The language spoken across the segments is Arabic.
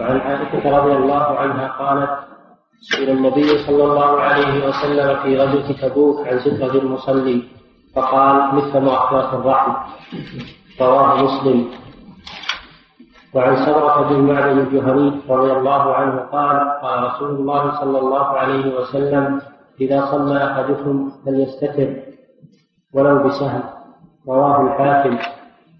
وعن عائشة رضي الله عنها قالت سئل النبي صلى الله عليه وسلم في غزوة تبوك عن سترة المصلي فقال مثل مؤخرة الرحم. رواه مسلم. وعن سمرة بن معبد الجهني رضي الله عنه قال قال رسول الله صلى الله عليه وسلم إذا صلى أحدكم فليستتر ولو بسهم رواه الحاكم.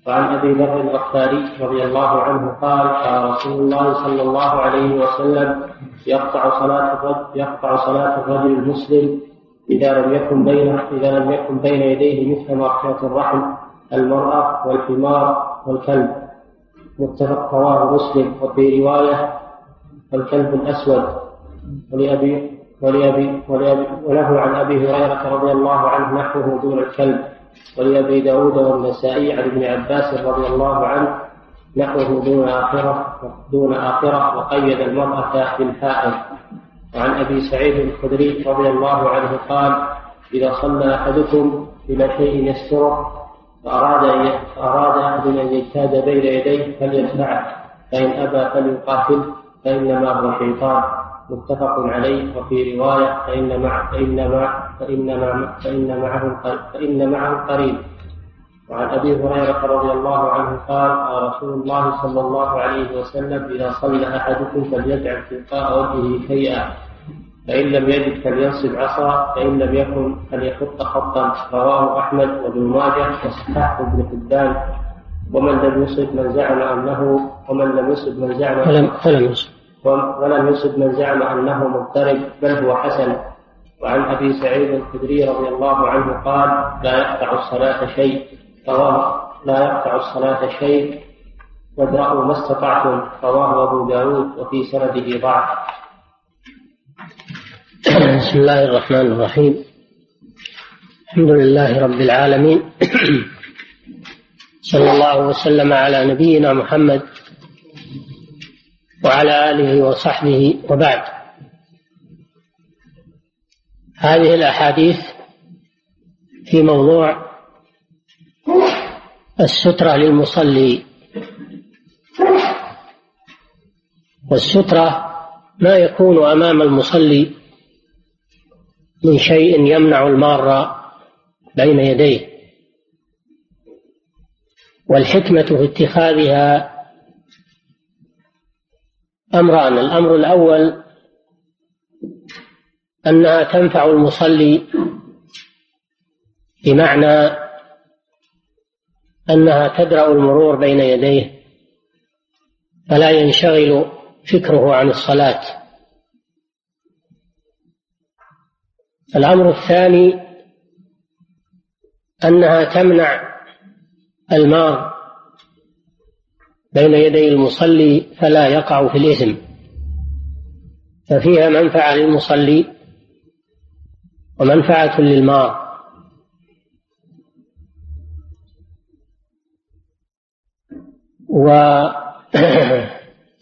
وعن أبي ذر الغفاري رضي الله عنه قال قال رسول الله صلى الله عليه وسلم يقطع صلاة الرجل يقطع صلاة الرجل المسلم إذا لم يكن بين إذا لم يكن بين يديه مثل مغفرة الرحم المرأة والحمار والكلب. متفق رواه مسلم وفي رواية الكلب الأسود. ولأبي ولأبي وله عن أبي هريرة رضي الله عنه نحوه دون الكلب. ولأبي داود والنسائي عن ابن عباس رضي الله عنه نحوه دون آخرة دون آخرة وقيد المرأة بالحائض وعن أبي سعيد الخدري رضي الله عنه قال إذا صلى أحدكم إلى شيء يستره فأراد أراد أحد أن يجتاز بين يديه فليدفعه فإن أبى فليقاتل فإنما هو شيطان. متفق عليه. وفي رواية فإن مع فإن مع فإن مع فإن معه فإن معه قريب وعن أبي هريرة رضي الله عنه قال قال رسول الله صلى الله عليه وسلم إذا صلى أحدكم فليجعل تلقاء وجهه شيئا. فإن لم يجد فلينصب عصا. فإن لم يكن فليخط خطا. رواه أحمد وابن ماجه وصححه ابن حبان. ومن لم يصب من زعم أنه ومن لم يصب من زعم ولم ولم يصب. ولم يصب من زعم أنه مضطرب بل هو حسن. وعن أبي سعيد الخدري رضي الله عنه قال لا يقطع الصلاة شيء رواه لا يقطع الصلاة شيء وادرأوا ما استطعتم. رواه أبو داود وفي سنده ضعف. بسم الله الرحمن الرحيم. الحمد لله رب العالمين. صلى الله وسلم على نبينا محمد وعلى آله وصحبه وبعد. هذه الأحاديث في موضوع السترة للمصلي. والسترة ما يكون أمام المصلي من شيء يمنع المار بين يديه. والحكمة في اتخاذها أمران الأمر الأول أنها تنفع المصلي بمعنى أنها تدرأ المرور بين يديه فلا ينشغل فكره عن الصلاة. الأمر الثاني أنها تمنع المار بين يدي المصلي فلا يقع في الإثم ففيها منفعة للمصلي ومنفعة للمار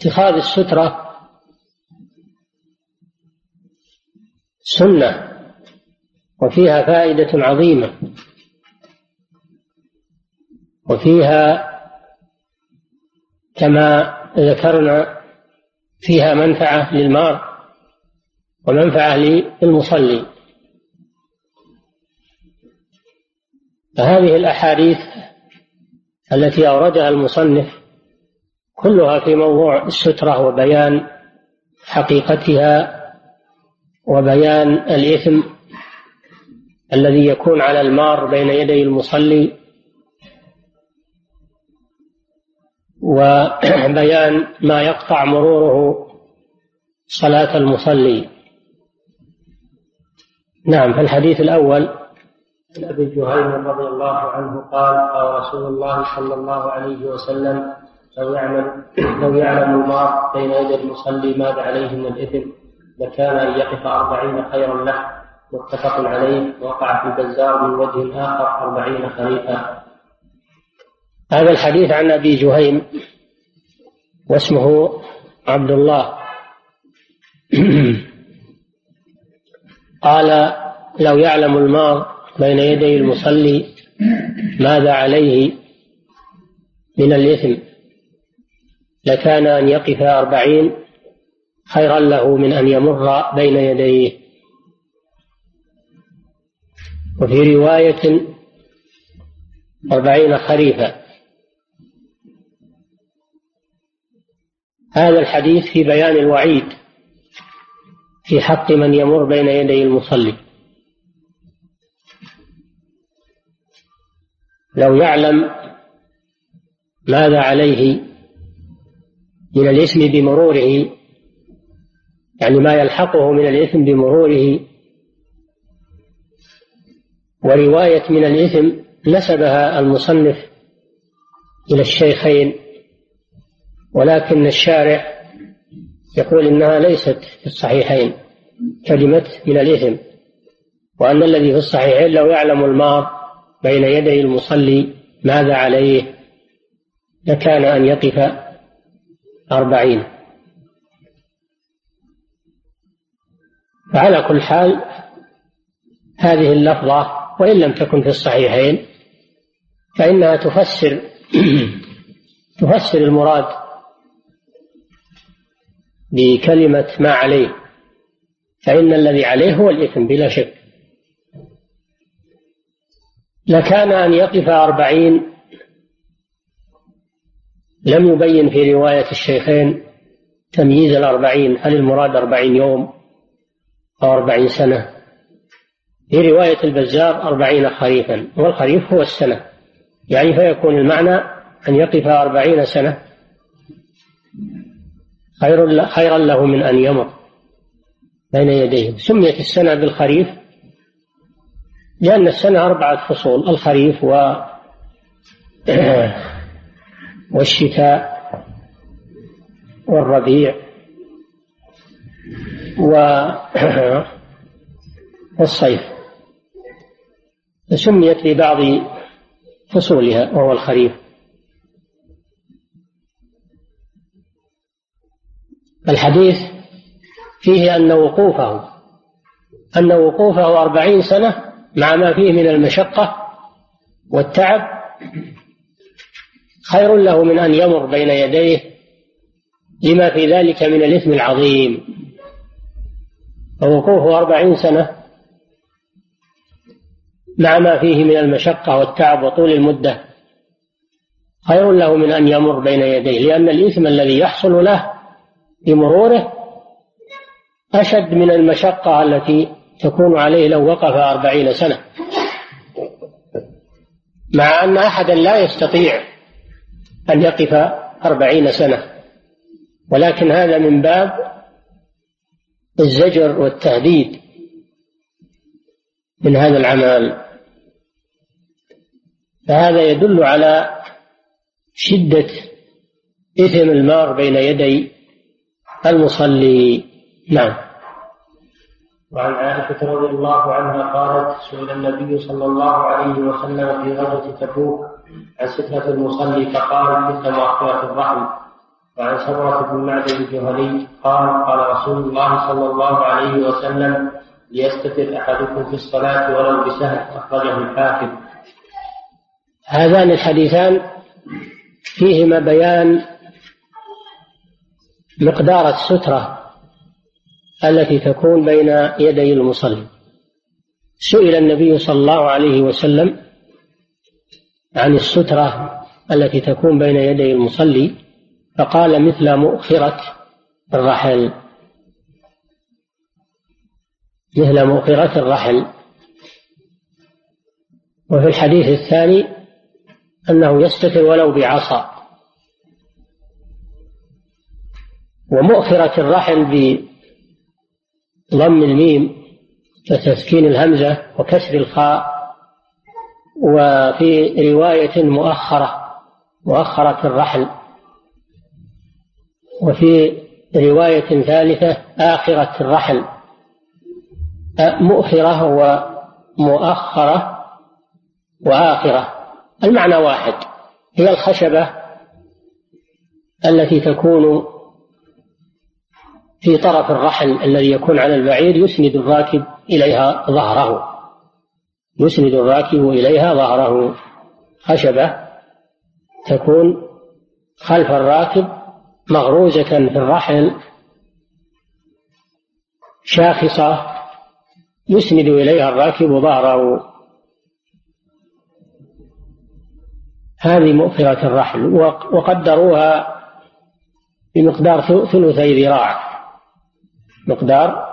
واتخاذ السترة سنة وفيها فائدة عظيمة وفيها كما ذكرنا فيها منفعة للمار ومنفعة للمصلي. فهذه الأحاديث التي أوردها المصنف كلها في موضوع السترة وبيان حقيقتها وبيان الإثم الذي يكون على المار بين يدي المصلي وبيان ما يقطع مروره صلاة المصلي. نعم في الحديث الأول. عن أبي جهيم رضي الله عنه قال قال رسول الله صلى الله عليه وسلم لو يعلم لو يعلم المار بين يدي المصلي ماذا عليه من الإثم لكان أن يقف أربعين خيرا له. متفق عليه. وقع في البزار من وجه آخر أربعين خليفة. هذا الحديث عن أبي جهيم واسمه عبد الله قال لو يعلم المار بين يدي المصلي ماذا عليه من الإثم لكان أن يقف أربعين خيرا له من أن يمر بين يديه. وفي رواية أربعين خريفا. هذا الحديث في بيان الوعيد في حق من يمر بين يدي المصلي. لو يعلم ماذا عليه من الإثم بمروره يعني ما يلحقه من الإثم بمروره ورواية من الإثم نسبها المصنف إلى الشيخين ولكن الشارع يقول إنها ليست في الصحيحين كلمة من الإثم وأن الذي في الصحيحين لو يعلم المار بين يدي المصلي ماذا عليه لكان أن يقف أربعين. فعلى كل حال هذه اللفظة وإن لم تكن في الصحيحين فإنها تفسر تفسر المراد بكلمة ما عليه. فإن الذي عليه هو الإثم بلا شك. لكان أن يقف أربعين لم يبين في رواية الشيخين تمييز الأربعين هل المراد أربعين يوم أو أربعين سنة؟ في رواية البزار أربعين خريفا والخريف هو السنة. يعني فيكون المعنى أن يقف أربعين سنة. خير خيرا له من أن يمر بين يديه. سميت السنة بالخريف لأن السنة أربعة فصول الخريف و والشتاء والربيع والصيف. سميت ببعض فصولها وهو الخريف. الحديث فيه أن وقوفه أن وقوفه أربعين سنة مع ما فيه من المشقة والتعب خير له من أن يمر بين يديه لما في ذلك من الإثم العظيم. فوقوفه أربعين سنة مع ما فيه من المشقة والتعب وطول المدة خير له من أن يمر بين يديه لأن الإثم الذي يحصل له بمروره أشد من المشقة التي تكون عليه لو وقف أربعين سنة. مع أن أحدا لا يستطيع أن يقف أربعين سنة ولكن هذا من باب الزجر والتهديد من هذا العمل فهذا يدل على شدة إثم المار بين يدي المصلي. نعم. وعن عائشة رضي الله عنها قالت سئل النبي صلى الله عليه وسلم في غزوة تبوك عن سترة المصلي فقال مثل مؤخرة الرحم. وعن سمرة بن معدن الجهني قال قال رسول الله صلى الله عليه وسلم ليستتر أحدكم في الصلاة ولو بسهل أخرجه الحاكم. هذان الحديثان فيهما بيان مقدار السترة التي تكون بين يدي المصلي. سئل النبي صلى الله عليه وسلم عن السترة التي تكون بين يدي المصلي فقال مثل مؤخرة الرحل. مثل مؤخرة الرحل. وفي الحديث الثاني أنه يستتر ولو بعصا. ومؤخرة الرحل بضم الميم وتسكين الهمزة وكسر الخاء. وفي رواية مؤخرة مؤخرة الرحل. وفي رواية ثالثة آخرة الرحل. مؤخرة ومؤخرة وآخرة. المعنى واحد. هي الخشبة التي تكون في طرف الرحل الذي يكون على البعير يسند الراكب إليها ظهره. يسند الراكب إليها ظهره. خشبة تكون خلف الراكب مغروزة في الرحل. شاخصة يسند إليها الراكب ظهره. هذه مؤخرة الرحل. وقدروها بمقدار ثلثي ذراع. مقدار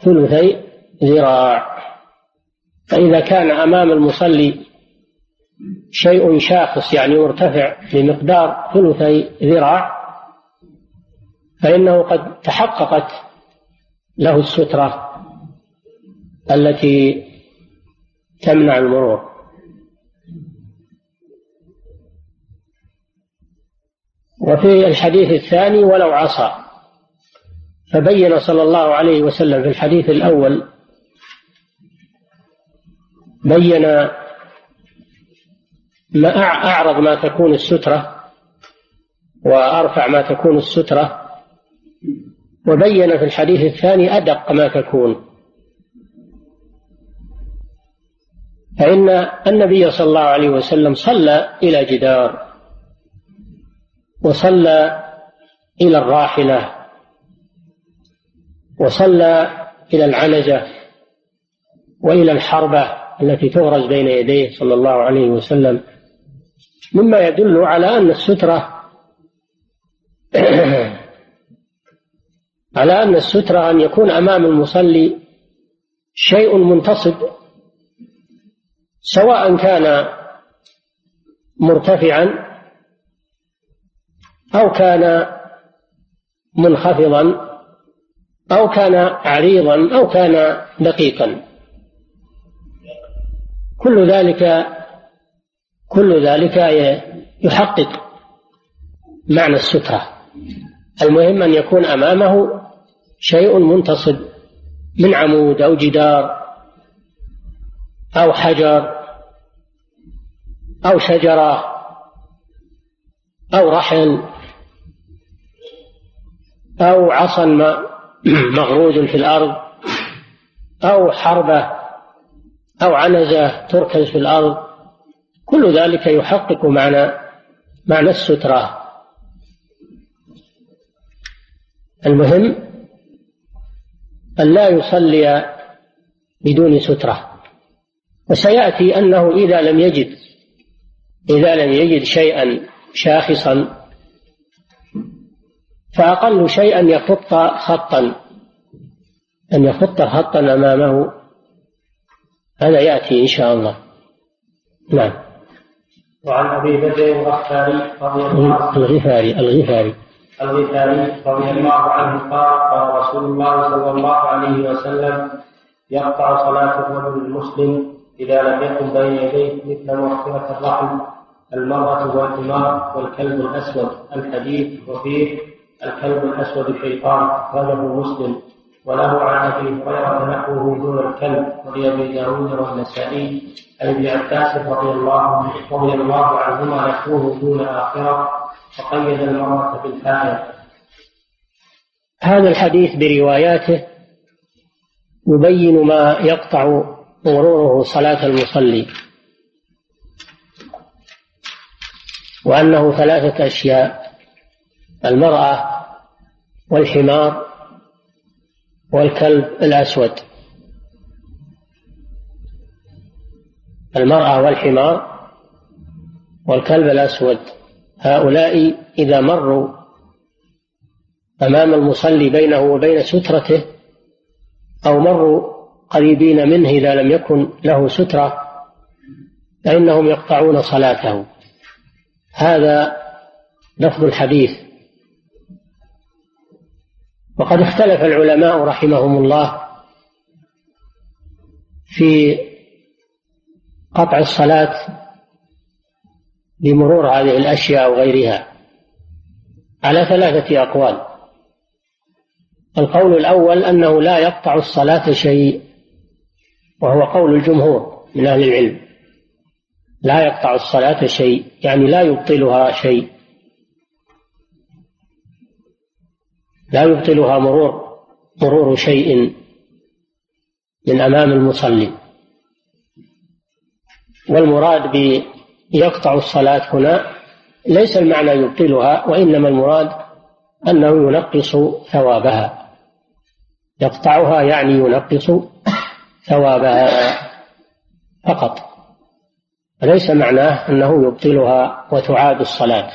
ثلثي ذراع. فإذا كان أمام المصلي شيء شاخص يعني مرتفع بمقدار ثلثي ذراع فإنه قد تحققت له السترة التي تمنع المرور. وفي الحديث الثاني ولو عصى. فبين صلى الله عليه وسلم في الحديث الأول بين ما أعرض ما تكون السترة وأرفع ما تكون السترة وبين في الحديث الثاني أدق ما تكون. فإن النبي صلى الله عليه وسلم صلى إلى جدار وصلى إلى الراحلة. وصلى إلى العنزة وإلى الحربة التي تغرز بين يديه صلى الله عليه وسلم مما يدل على أن السترة على أن السترة أن يكون أمام المصلي شيء منتصب سواء كان مرتفعا أو كان منخفضا. أو كان عريضا أو كان دقيقا. كل ذلك كل ذلك يحقق معنى السترة. المهم أن يكون أمامه شيء منتصب من عمود أو جدار أو حجر أو شجرة أو رحل أو عصا مغروز في الأرض أو حربة أو عنزة تركز في الأرض. كل ذلك يحقق معنى معنى السترة. المهم أن لا يصلي بدون سترة. وسيأتي أنه إذا لم يجد إذا لم يجد شيئا شاخصا فأقل شيء أن يخط خطا. أن يخط خطا أمامه. هذا يأتي إن شاء الله. نعم. وعن أبي بدر الغفاري رضي الله عنه. الغفاري الغفاري. الغفاري رضي الله عنه قال قال رسول الله صلى الله عليه وسلم يقطع صلاة الرجل المسلم إذا لم يكن بين يديه مثل مغفرة الرحم المرأة والحمار والكلب الأسود الحديث وفيه الكلب الأسود شيطان أخرجه مسلم وله عن أبي هريرة نحوه دون الكلب ولأبي داود والنسائي عن ابن عباس رضي الله رضي الله عنهما نحوه دون آخرة وقيد المرأة بالحائط هذا الحديث برواياته يبين ما يقطع مروره صلاة المصلي وأنه ثلاثة أشياء. المرأة والحمار والكلب الأسود. المرأة والحمار والكلب الأسود. هؤلاء إذا مروا أمام المصلي بينه وبين سترته أو مروا قريبين منه إذا لم يكن له سترة فإنهم يقطعون صلاته. هذا لفظ الحديث. وقد اختلف العلماء رحمهم الله في قطع الصلاة بمرور هذه الأشياء وغيرها على ثلاثة أقوال. القول الأول أنه لا يقطع الصلاة شيء وهو قول الجمهور من أهل العلم. لا يقطع الصلاة شيء يعني لا يبطلها شيء. لا يبطلها مرور مرور شيء من أمام المصلي. والمراد بيقطع الصلاة هنا ليس المعنى يبطلها وإنما المراد أنه ينقص ثوابها. يقطعها يعني ينقص ثوابها فقط. ليس معناه أنه يبطلها وتعاد الصلاة.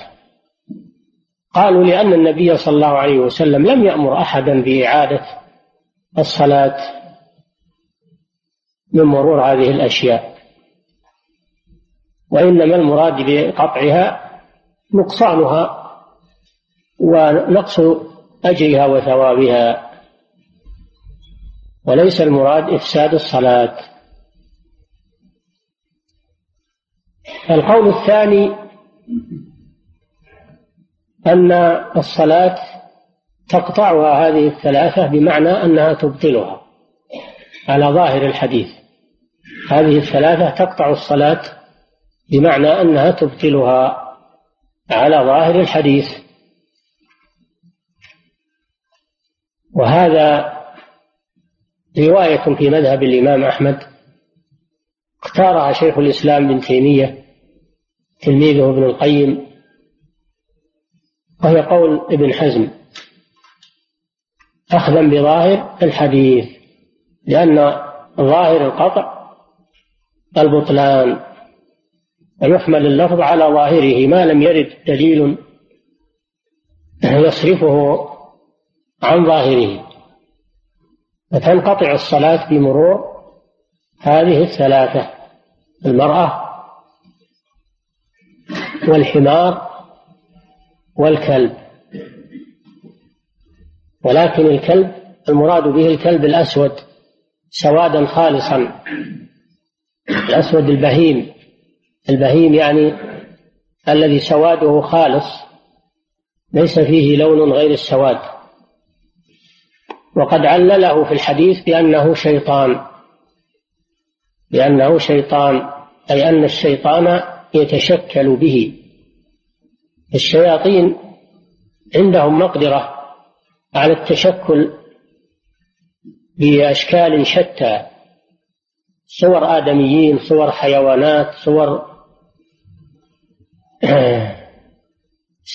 قالوا لأن النبي صلى الله عليه وسلم لم يأمر أحدا بإعادة الصلاة من مرور هذه الأشياء وإنما المراد بقطعها نقصانها ونقص أجرها وثوابها وليس المراد إفساد الصلاة. القول الثاني أن الصلاة تقطعها هذه الثلاثة بمعنى أنها تبطلها. على ظاهر الحديث هذه الثلاثة تقطع الصلاة بمعنى أنها تبطلها. على ظاهر الحديث. وهذا رواية في مذهب الإمام أحمد. اختارها شيخ الإسلام بن تيمية تلميذه ابن القيم. وهي قول ابن حزم. أخذا بظاهر الحديث لأن ظاهر القطع البطلان ويحمل اللفظ على ظاهره ما لم يرد دليل يصرفه عن ظاهره. فتنقطع الصلاة بمرور هذه الثلاثة المرأة والحمار والكلب. ولكن الكلب المراد به الكلب الأسود سوادا خالصا. الأسود البهيم. البهيم يعني الذي سواده خالص ليس فيه لون غير السواد. وقد علله في الحديث بأنه شيطان. بأنه شيطان أي أن الشيطان يتشكل به. الشياطين عندهم مقدرة على التشكل بأشكال شتى صور آدميين صور حيوانات صور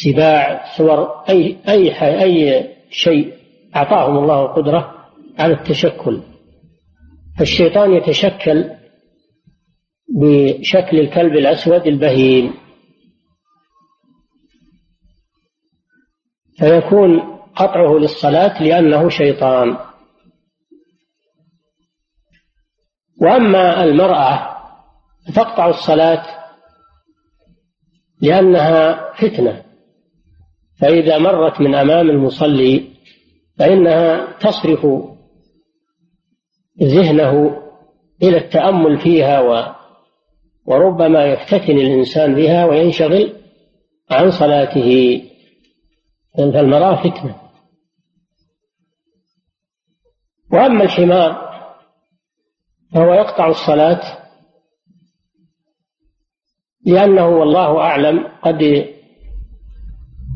سباع صور أي أي أي شيء أعطاهم الله قدرة على التشكل. فالشيطان يتشكل بشكل الكلب الأسود البهيم. فيكون قطعه للصلاة لأنه شيطان. وأما المرأة فتقطع الصلاة لأنها فتنة. فإذا مرت من أمام المصلي فإنها تصرف ذهنه إلى التأمل فيها و وربما يفتتن الإنسان بها وينشغل عن صلاته. فالمرأة فتنة وأما الحمار فهو يقطع الصلاة لأنه والله أعلم قد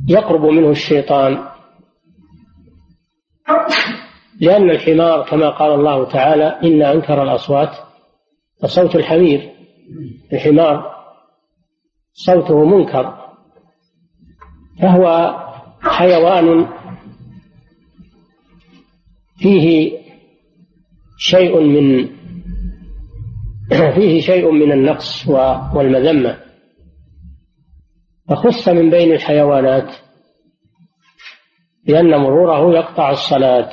يقرب منه الشيطان. لأن الحمار كما قال الله تعالى إن أنكر الأصوات لصوت الحمير. الحمار صوته منكر. فهو حيوان فيه شيء من فيه شيء من النقص والمذمة. فخص من بين الحيوانات لأن مروره يقطع الصلاة.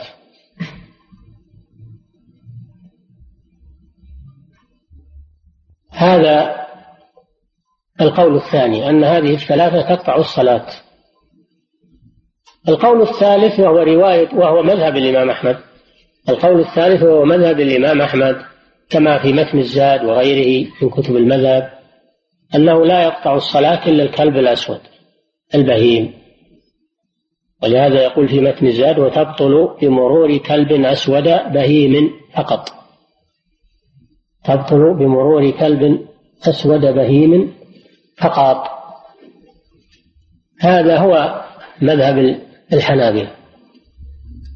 هذا القول الثاني أن هذه الثلاثة تقطع الصلاة. القول الثالث وهو رواية وهو مذهب الإمام أحمد. القول الثالث وهو مذهب الإمام أحمد كما في متن الزاد وغيره من كتب المذهب أنه لا يقطع الصلاة إلا الكلب الأسود البهيم. ولهذا يقول في متن الزاد وتبطل بمرور كلب أسود بهيم فقط. تبطل بمرور كلب أسود بهيم فقط. هذا هو مذهب الحنابلة.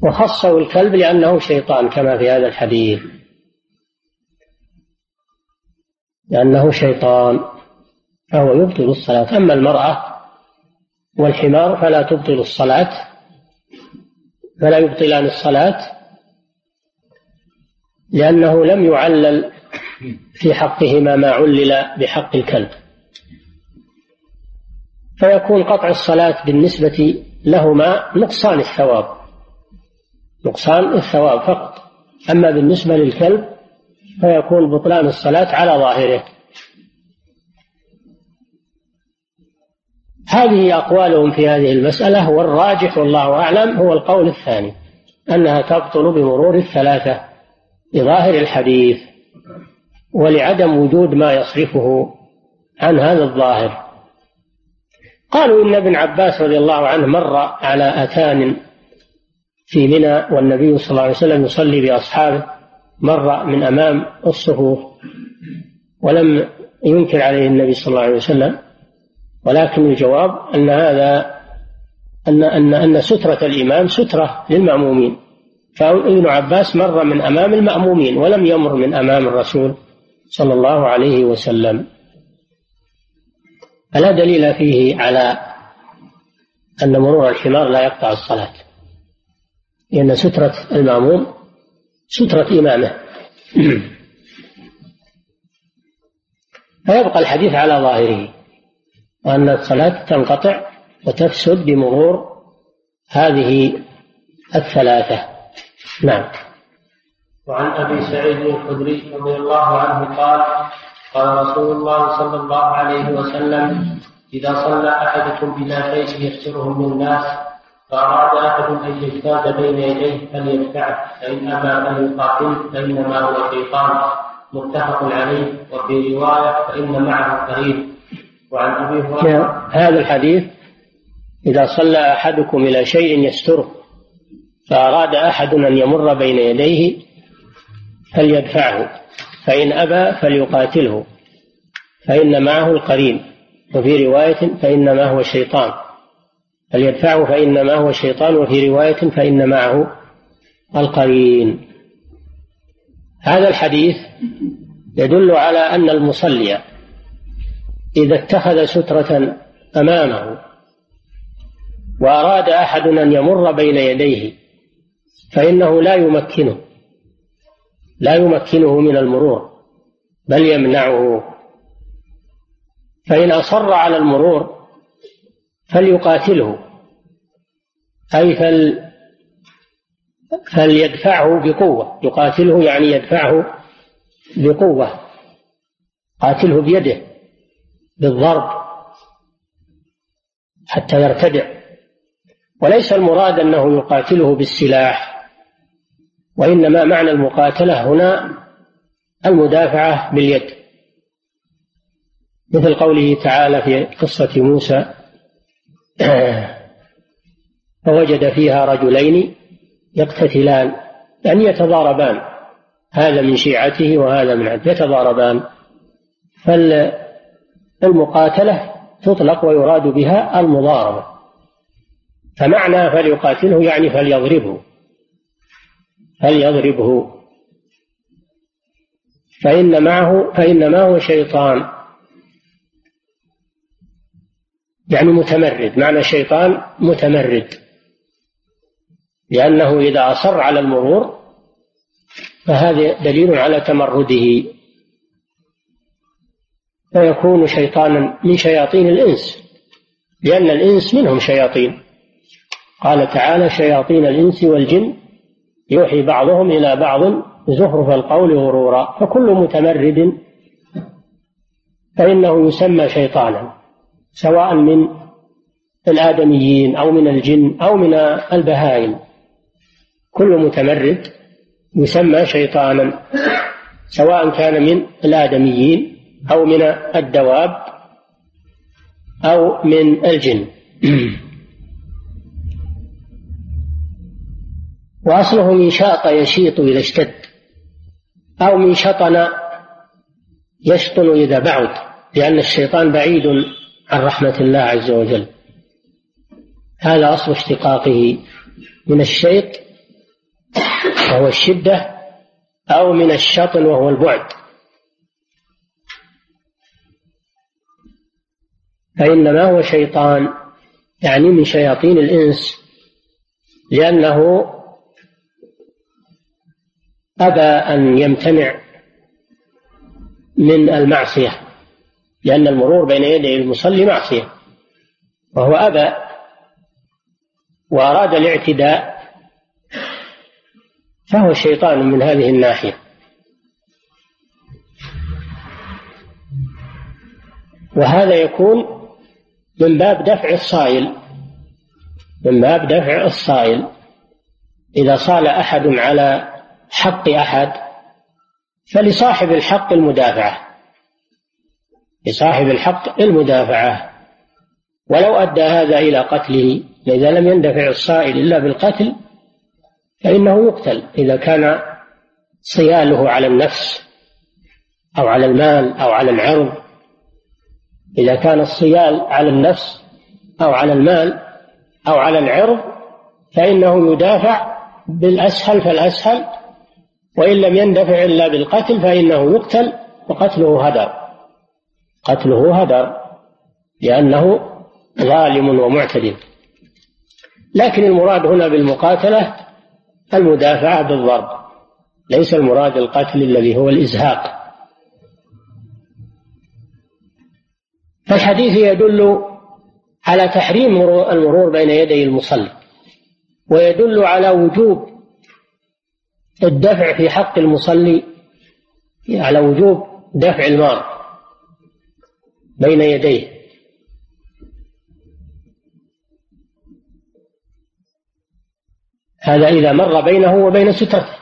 وخصوا الكلب لأنه شيطان كما في هذا الحديث. لأنه شيطان فهو يبطل الصلاة. أما المرأة والحمار فلا تبطل الصلاة فلا يبطلان الصلاة لأنه لم يعلل في حقهما ما علل بحق الكلب. فيكون قطع الصلاة بالنسبة لهما نقصان الثواب. نقصان الثواب فقط. أما بالنسبة للكلب فيكون بطلان الصلاة على ظاهره. هذه أقوالهم في هذه المسألة والراجح والله أعلم هو القول الثاني أنها تبطل بمرور الثلاثة لظاهر الحديث ولعدم وجود ما يصرفه عن هذا الظاهر. قالوا إن ابن عباس رضي الله عنه مر على أتان في منى والنبي صلى الله عليه وسلم يصلي بأصحابه مر من أمام الصفوف ولم ينكر عليه النبي صلى الله عليه وسلم ولكن الجواب أن هذا أن أن أن سترة الإمام سترة للمأمومين. فابن عباس مر من أمام المأمومين ولم يمر من أمام الرسول صلى الله عليه وسلم. فلا دليل فيه على أن مرور الحمار لا يقطع الصلاة لأن سترة المأموم سترة إمامه. فيبقى الحديث على ظاهره وأن الصلاة تنقطع وتفسد بمرور هذه الثلاثة. نعم. وعن أبي سعيد الخدري رضي الله عنه قال قال رسول الله صلى الله عليه وسلم إذا صلى شيء يستره من الناس فأراد احد أن يجتاز بين يديه فليدفعه فإن أبى فليقاتل فإنما هو شيطان متفق عليه وفي رواية فإن معه قريب. وعن أبي هريرة هذا الحديث إذا صلى أحدكم إلى شيء يستره فأراد أحد أن يمر بين يديه فليدفعه. فإن أبى فليقاتله فإن معه القرين وفي رواية فإنما هو شيطان فليدفعه فإنما هو شيطان وفي رواية فإن معه القرين. هذا الحديث يدل على أن المصلي إذا اتخذ سترة أمامه وأراد أحد أن يمر بين يديه فإنه لا يمكنه. لا يمكنه من المرور بل يمنعه. فإن أصر على المرور فليقاتله أي فل فليدفعه بقوة. يقاتله يعني يدفعه بقوة. قاتله بيده بالضرب حتى يرتدع. وليس المراد أنه يقاتله بالسلاح. وإنما معنى المقاتلة هنا المدافعة باليد مثل قوله تعالى في قصة موسى فوجد فيها رجلين يقتتلان يعني يتضاربان هذا من شيعته وهذا من عده يتضاربان فالمقاتلة تطلق ويراد بها المضاربة فمعنى فليقاتله يعني فليضربه فليضربه فإن معه فإنما هو شيطان. يعني متمرد معنى شيطان متمرد. لأنه إذا أصر على المرور فهذا دليل على تمرده. فيكون شيطانا من شياطين الإنس لأن الإنس منهم شياطين. قال تعالى شياطين الإنس والجن. يوحي بعضهم إلى بعض زخرف القول غرورا فكل متمرد فإنه يسمى شيطانا سواء من الآدميين أو من الجن أو من البهائم. كل متمرد يسمى شيطانا سواء كان من الآدميين أو من الدواب أو من الجن. وأصله من شاط يشيط إذا اشتد أو من شطن يشطن إذا بعد لأن الشيطان بعيد عن رحمة الله عز وجل. هذا أصل اشتقاقه من الشيط وهو الشدة أو من الشطن وهو البعد. فإنما هو شيطان يعني من شياطين الإنس لأنه أبى أن يمتنع من المعصية لأن المرور بين يدي المصلي معصية. وهو أبى وأراد الاعتداء فهو شيطان من هذه الناحية. وهذا يكون من باب دفع الصائل من باب دفع الصائل. إذا صال أحد على حق أحد فلصاحب الحق المدافعة لصاحب الحق المدافعة. ولو أدى هذا إلى قتله إذا لم يندفع الصائل إلا بالقتل فإنه يقتل إذا كان صياله على النفس أو على المال أو على العرض. إذا كان الصيال على النفس أو على المال أو على العرض فإنه يدافع بالأسهل فالأسهل وإن لم يندفع إلا بالقتل فإنه يقتل وقتله هدر. قتله هدر لأنه ظالم ومعتد لكن المراد هنا بالمقاتلة المدافعة بالضرب. ليس المراد القتل الذي هو الإزهاق. فالحديث يدل على تحريم المرور بين يدي المصلي ويدل على وجوب الدفع في حق المصلي على وجوب دفع المار بين يديه. هذا إذا مر بينه وبين سترته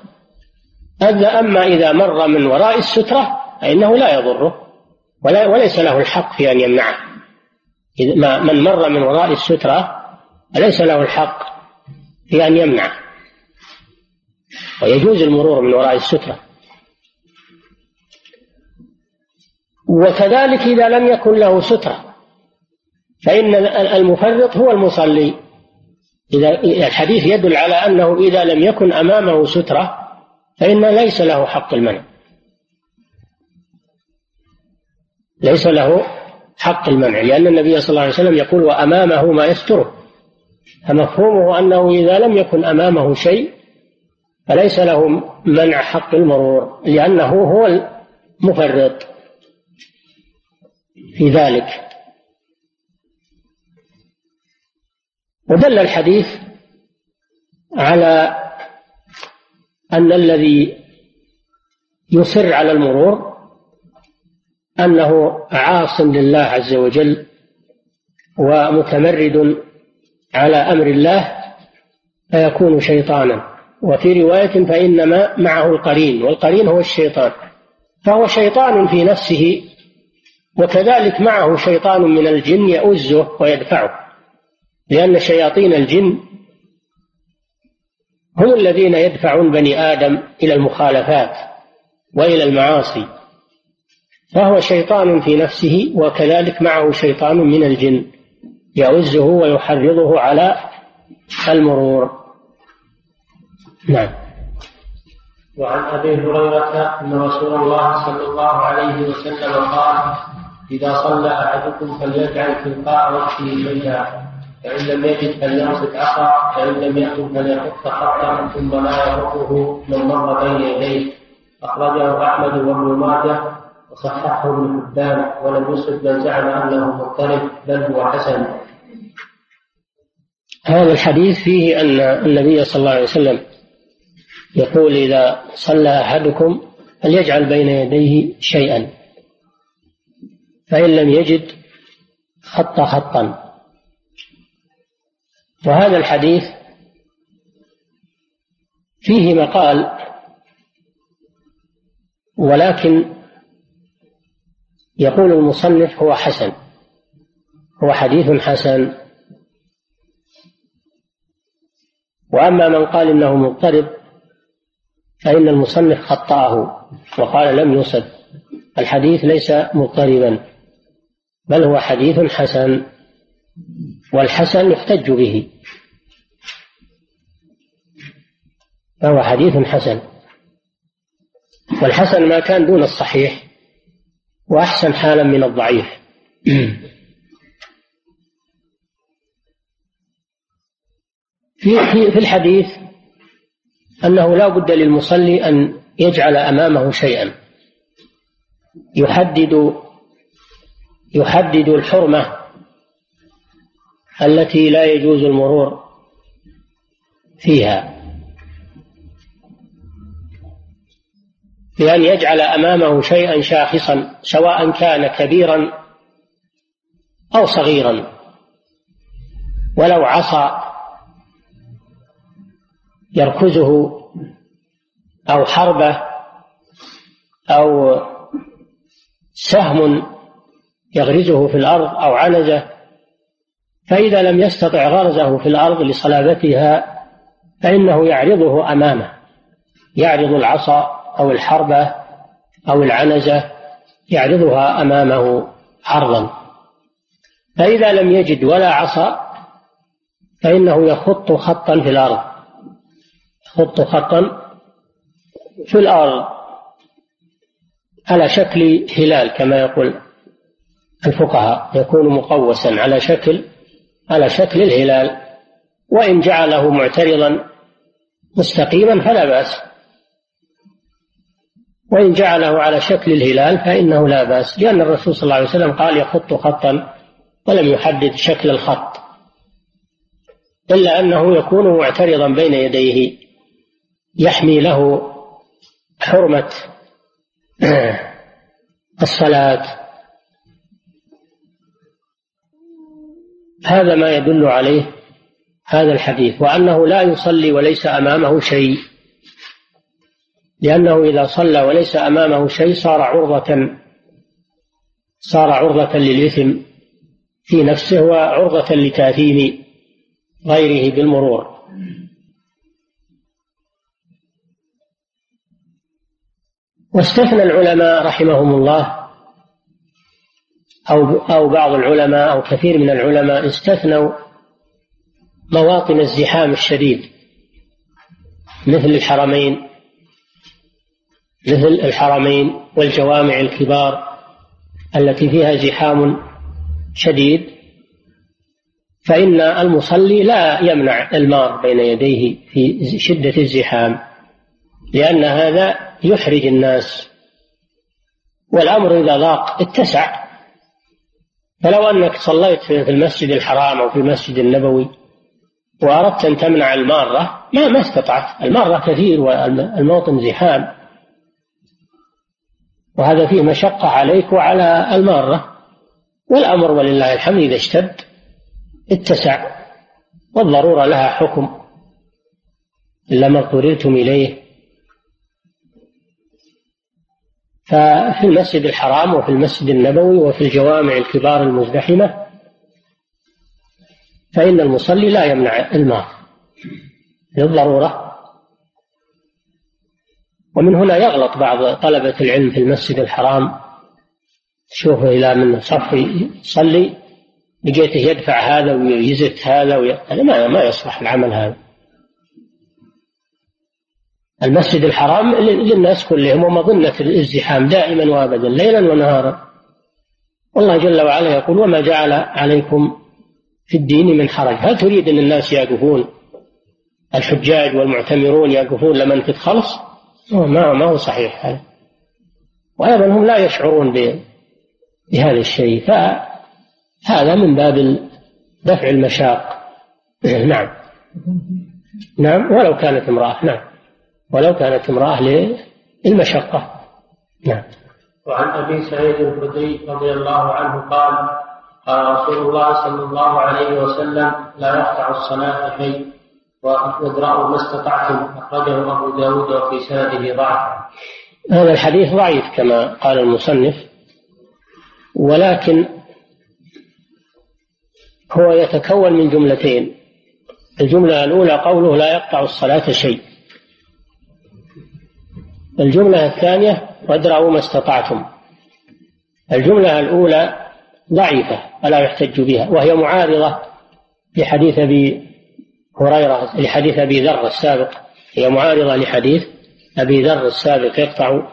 أما إذا مر من وراء السترة فإنه لا يضره ولا وليس له الحق في أن يمنعه. من مر من وراء السترة ليس له الحق في أن يمنعه. ويجوز المرور من وراء السترة. وكذلك إذا لم يكن له سترة فإن المفرط هو المصلي. إذا الحديث يدل على أنه إذا لم يكن أمامه سترة فإن ليس له حق المنع. ليس له حق المنع لأن النبي صلى الله عليه وسلم يقول وأمامه ما يستره. فمفهومه أنه إذا لم يكن أمامه شيء فليس له منع حق المرور لأنه هو المفرط في ذلك. ودل الحديث على أن الذي يصر على المرور أنه عاص لله عز وجل ومتمرد على أمر الله فيكون شيطانا. وفي رواية فإنما معه القرين والقرين هو الشيطان فهو شيطان في نفسه وكذلك معه شيطان من الجن يؤزه ويدفعه لأن شياطين الجن هم الذين يدفعون بني آدم إلى المخالفات وإلى المعاصي فهو شيطان في نفسه وكذلك معه شيطان من الجن يعزه ويحرضه على المرور. نعم وعن أبي هريرة أن رسول الله صلى الله عليه وسلم قال إذا صلى أحدكم فليجعل تلقاء وجهه شيئا فإن لم يجد فليمسك عصا فإن لم يكن فليحط خطا ثم لا يرقه من مر بين يديه أخرجه أحمد وابن ماجه وصححه ابن حبان ولم يصب من زعم أنه مضطرب بل هو حسن. هذا الحديث فيه أن النبي صلى الله عليه وسلم يقول إذا صلى أحدكم فليجعل بين يديه شيئا فإن لم يجد خط خطا. وهذا الحديث فيه مقال ولكن يقول المصنف هو حسن هو حديث حسن. وأما من قال إنه مضطرب فإن المصنف خطأه وقال لم يصد. الحديث ليس مضطربا بل هو حديث حسن والحسن يحتج به. فهو حديث حسن. والحسن ما كان دون الصحيح وأحسن حالا من الضعيف. في في الحديث أنه لا بد للمصلي أن يجعل أمامه شيئا. يحدد يحدد الحرمة التي لا يجوز المرور فيها. بأن يجعل أمامه شيئا شاخصا سواء كان كبيرا أو صغيرا. ولو عصا يركزه أو حربة أو سهم يغرزه في الأرض أو عنزة فإذا لم يستطع غرزه في الأرض لصلابتها فإنه يعرضه أمامه يعرض العصا أو الحربة أو العنزة يعرضها أمامه عرضا. فإذا لم يجد ولا عصا فإنه يخط خطا في الأرض. يخط خطا في الأرض على شكل هلال كما يقول الفقهاء يكون مقوسا على شكل على شكل الهلال. وإن جعله معترضا مستقيما فلا بأس. وإن جعله على شكل الهلال فإنه لا بأس. لأن الرسول صلى الله عليه وسلم قال يخط خطا ولم يحدد شكل الخط إلا أنه يكون معترضا بين يديه. يحمي له حرمة الصلاة. هذا ما يدل عليه هذا الحديث وأنه لا يصلي وليس أمامه شيء. لأنه إذا صلى وليس أمامه شيء صار عرضة صار عرضة للإثم في نفسه وعرضة لتأثيم غيره بالمرور. واستثنى العلماء رحمهم الله أو أو بعض العلماء أو كثير من العلماء استثنوا مواطن الزحام الشديد مثل الحرمين مثل الحرمين والجوامع الكبار التي فيها زحام شديد فإن المصلي لا يمنع المار بين يديه في شدة الزحام لأن هذا يحرج الناس. والأمر إذا ضاق اتسع. فلو أنك صليت في المسجد الحرام أو في المسجد النبوي وأردت أن تمنع المارة ما ما استطعت. المارة كثير والموطن زحام. وهذا فيه مشقة عليك وعلى المارة. والأمر ولله الحمد إذا اشتد اتسع. والضرورة لها حكم. إلا ما اضطررتم إليه. ففي المسجد الحرام وفي المسجد النبوي وفي الجوامع الكبار المزدحمة فإن المصلي لا يمنع الماء للضرورة. ومن هنا يغلط بعض طلبة العلم في المسجد الحرام تشوفه إلى من صف يصلي لقيته يدفع هذا ويزت هذا ما ما يصلح العمل هذا. المسجد الحرام للناس كلهم ومظنة الازدحام دائما وابدا ليلا ونهارا. والله جل وعلا يقول وما جعل عليكم في الدين من حرج. هل تريد أن الناس يقفون الحجاج والمعتمرون يقفون لمن الخلص ما ما هو صحيح هذا. وأيضا هم لا يشعرون بهذا الشيء. فهذا من باب دفع المشاق. نعم. نعم. ولو كانت امرأة. نعم. ولو كانت امرأة للمشقة. نعم. وعن أبي سعيد الخدري رضي الله عنه قال قال رسول الله صلى الله عليه وسلم لا يقطع الصلاة شيء وادرأوا ما استطعتم. أخرجه أبو داود وفي سنده ضعف. هذا الحديث ضعيف كما قال المصنف ولكن هو يتكون من جملتين. الجملة الأولى قوله لا يقطع الصلاة شيء. الجملة الثانية وادرأوا ما استطعتم. الجملة الأولى ضعيفة ولا يحتج بها وهي معارضة لحديث أبي هريرة لحديث أبي ذر السابق. هي معارضة لحديث أبي ذر السابق يقطع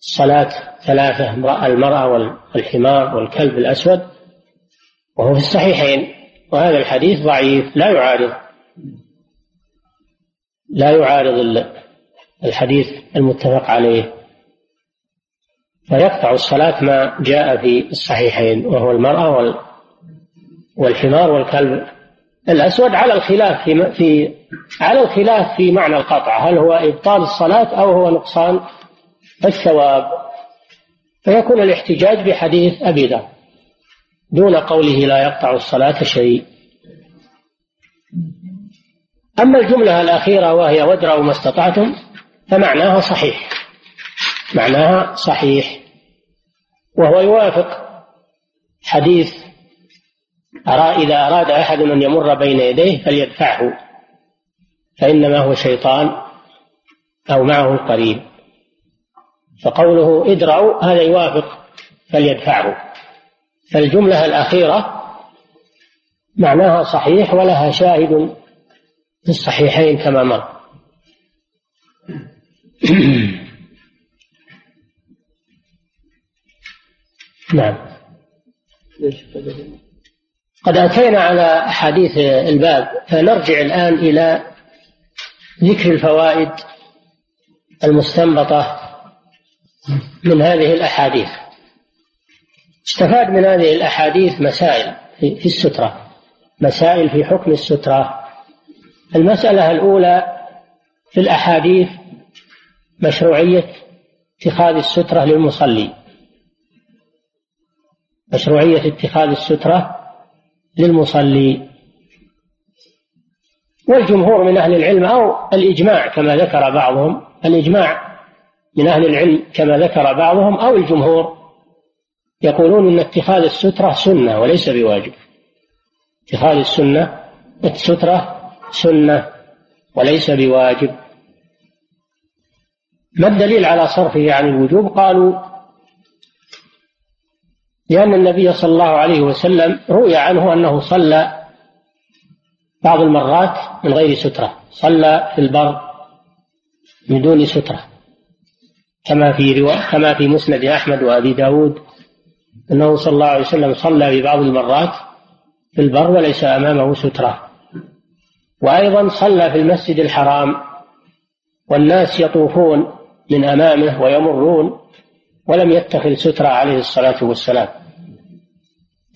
الصلاة ثلاثة المرأة والحمار والكلب الأسود وهو في الصحيحين. وهذا الحديث ضعيف لا يعارض لا يعارض الحديث المتفق عليه. فيقطع الصلاة ما جاء في الصحيحين وهو المرأة والحمار والكلب. الأسود على الخلاف في في على الخلاف في معنى القطع هل هو إبطال الصلاة أو هو نقصان الثواب؟ فيكون الاحتجاج بحديث أبي ذر دون قوله لا يقطع الصلاة شيء. أما الجملة الأخيرة وهي وادرأوا ما استطعتم فمعناها صحيح. معناها صحيح. وهو يوافق حديث أرى إذا أراد أحد أن يمر بين يديه فليدفعه فإنما هو شيطان أو معه قريب. فقوله ادرعوا هذا يوافق فليدفعه. فالجملة الأخيرة معناها صحيح ولها شاهد في الصحيحين كما مر. نعم. قد أتينا على أحاديث الباب فنرجع الآن إلى ذكر الفوائد المستنبطة من هذه الأحاديث. استفاد من هذه الأحاديث مسائل في السترة. مسائل في حكم السترة. المسألة الأولى في الأحاديث مشروعية اتخاذ السترة للمصلي. مشروعية اتخاذ السترة للمصلي. والجمهور من أهل العلم أو الإجماع كما ذكر بعضهم الإجماع من أهل العلم كما ذكر بعضهم أو الجمهور يقولون أن اتخاذ السترة سنة وليس بواجب. اتخاذ السنة السترة سنة وليس بواجب. ما الدليل على صرفه عن الوجوب؟ قالوا لأن النبي صلى الله عليه وسلم روي عنه أنه صلى بعض المرات من غير سترة صلى في البر من دون سترة كما في رواية كما في مسند أحمد وأبي داود أنه صلى الله عليه وسلم صلى في بعض المرات في البر وليس أمامه سترة. وأيضا صلى في المسجد الحرام والناس يطوفون من أمامه ويمرون ولم يتخذ سترة عليه الصلاة والسلام.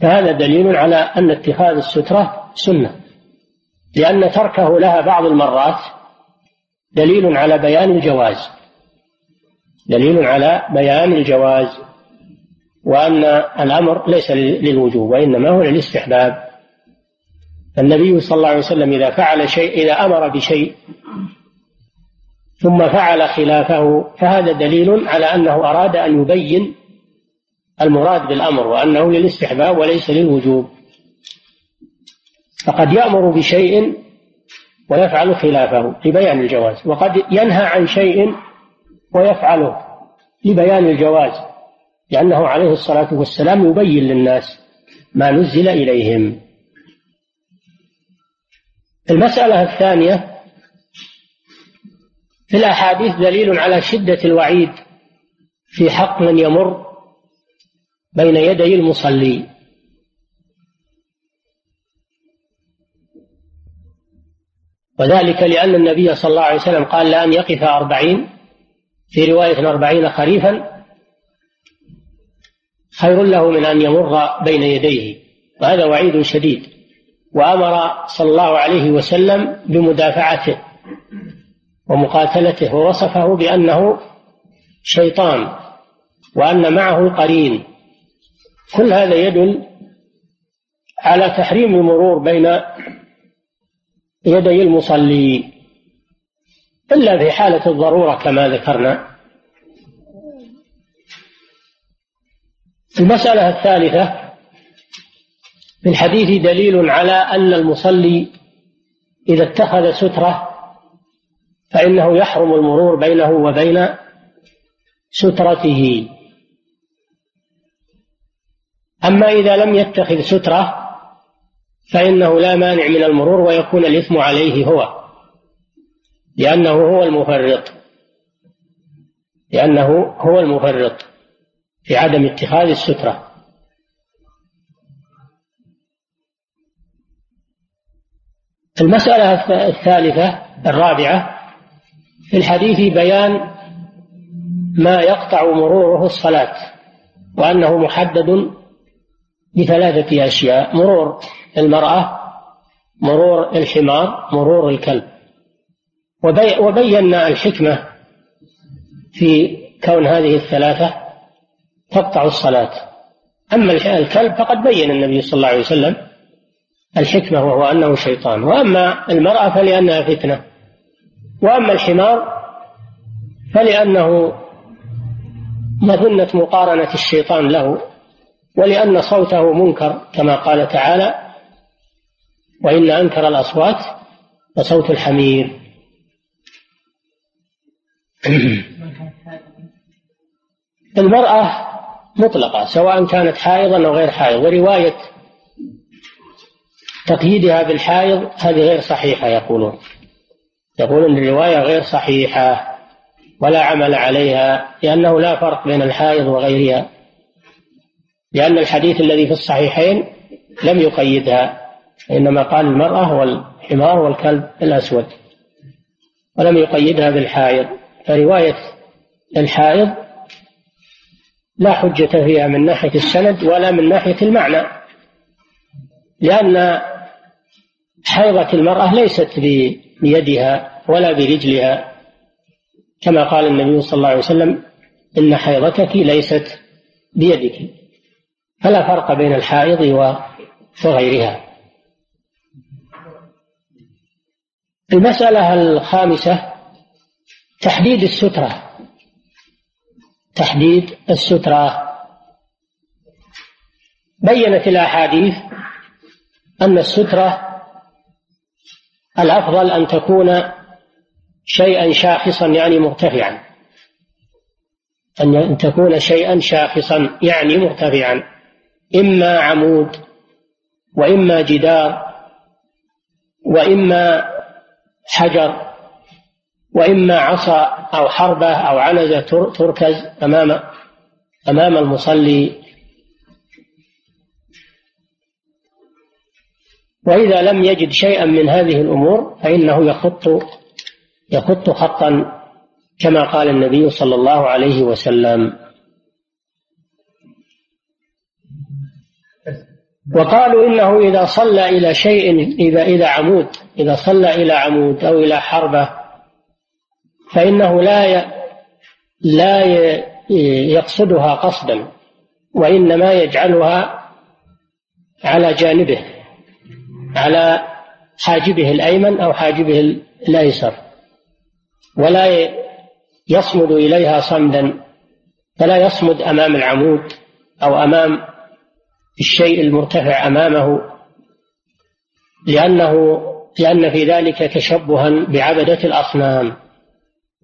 فهذا دليل على أن اتخاذ السترة سنة لأن تركه لها بعض المرات دليل على بيان الجواز دليل على بيان الجواز وأن الأمر ليس للوجوب وإنما هو للاستحباب. النبي صلى الله عليه وسلم إذا فعل شيء إذا أمر بشيء ثم فعل خلافه فهذا دليل على أنه أراد أن يبين المراد بالأمر وأنه للاستحباب وليس للوجوب. فقد يأمر بشيء ويفعل خلافه لبيان الجواز وقد ينهى عن شيء ويفعله لبيان الجواز لأنه عليه الصلاة والسلام يبين للناس ما نزل إليهم. المسألة الثانية في الأحاديث دليل على شدة الوعيد في حق من يمر بين يدي المصلي. وذلك لأن النبي صلى الله عليه وسلم قال لأن يقف أربعين في رواية أربعين خريفا خير له من أن يمر بين يديه. وهذا وعيد شديد. وأمر صلى الله عليه وسلم بمدافعته. ومقاتلته ووصفه بأنه شيطان وأن معه قرين. كل هذا يدل على تحريم المرور بين يدي المصلي إلا في حالة الضرورة كما ذكرنا. المسألة الثالثة في الحديث دليل على أن المصلي إذا اتخذ سترة فإنه يحرم المرور بينه وبين سترته. أما إذا لم يتخذ سترة فإنه لا مانع من المرور ويكون الإثم عليه هو لأنه هو المفرط. لأنه هو المفرط في عدم اتخاذ السترة. المسألة الثالثة الرابعة في الحديث بيان ما يقطع مروره الصلاة وأنه محدد بثلاثة أشياء مرور المرأة مرور الحمار مرور الكلب. وبينا الحكمة في كون هذه الثلاثة تقطع الصلاة. أما الكلب فقد بين النبي صلى الله عليه وسلم الحكمة وهو أنه شيطان. وأما المرأة فلأنها فتنة. وأما الحمار فلأنه مظنة مقارنة الشيطان له ولأن صوته منكر كما قال تعالى وإن أنكر الأصوات لصوت الحمير. المرأة مطلقة سواء كانت حائضا أو غير حائض ورواية تقييدها بالحائض هذه غير صحيحة يقولون. يقولون الرواية غير صحيحة ولا عمل عليها لأنه لا فرق بين الحائض وغيرها لأن الحديث الذي في الصحيحين لم يقيدها إنما قال المرأة والحمار والكلب الأسود ولم يقيدها بالحائض فرواية الحائض لا حجة فيها من ناحية السند ولا من ناحية المعنى لأن حيضة المرأة ليست بيدها ولا برجلها. كما قال النبي صلى الله عليه وسلم إن حيضتك ليست بيدك. فلا فرق بين الحائض وغيرها. المسألة الخامسة تحديد السترة. تحديد السترة. بينت الأحاديث أن السترة الأفضل أن تكون شيئا شاخصا يعني مرتفعا. أن تكون شيئا شاخصا يعني مرتفعا. إما عمود وإما جدار وإما حجر وإما عصا أو حربة أو عنزة تركز أمام أمام المصلي. وإذا لم يجد شيئا من هذه الأمور فإنه يخط يخط خطا كما قال النبي صلى الله عليه وسلم. وقالوا إنه إذا صلى إلى شيء إذا إذا عمود إذا صلى إلى عمود أو إلى حربة فإنه لا لا يقصدها قصدا وإنما يجعلها على جانبه على حاجبه الأيمن أو حاجبه الأيسر. ولا يصمد إليها صمدا فلا يصمد أمام العمود أو أمام الشيء المرتفع أمامه لأنه لأن في ذلك تشبها بعبدة الأصنام.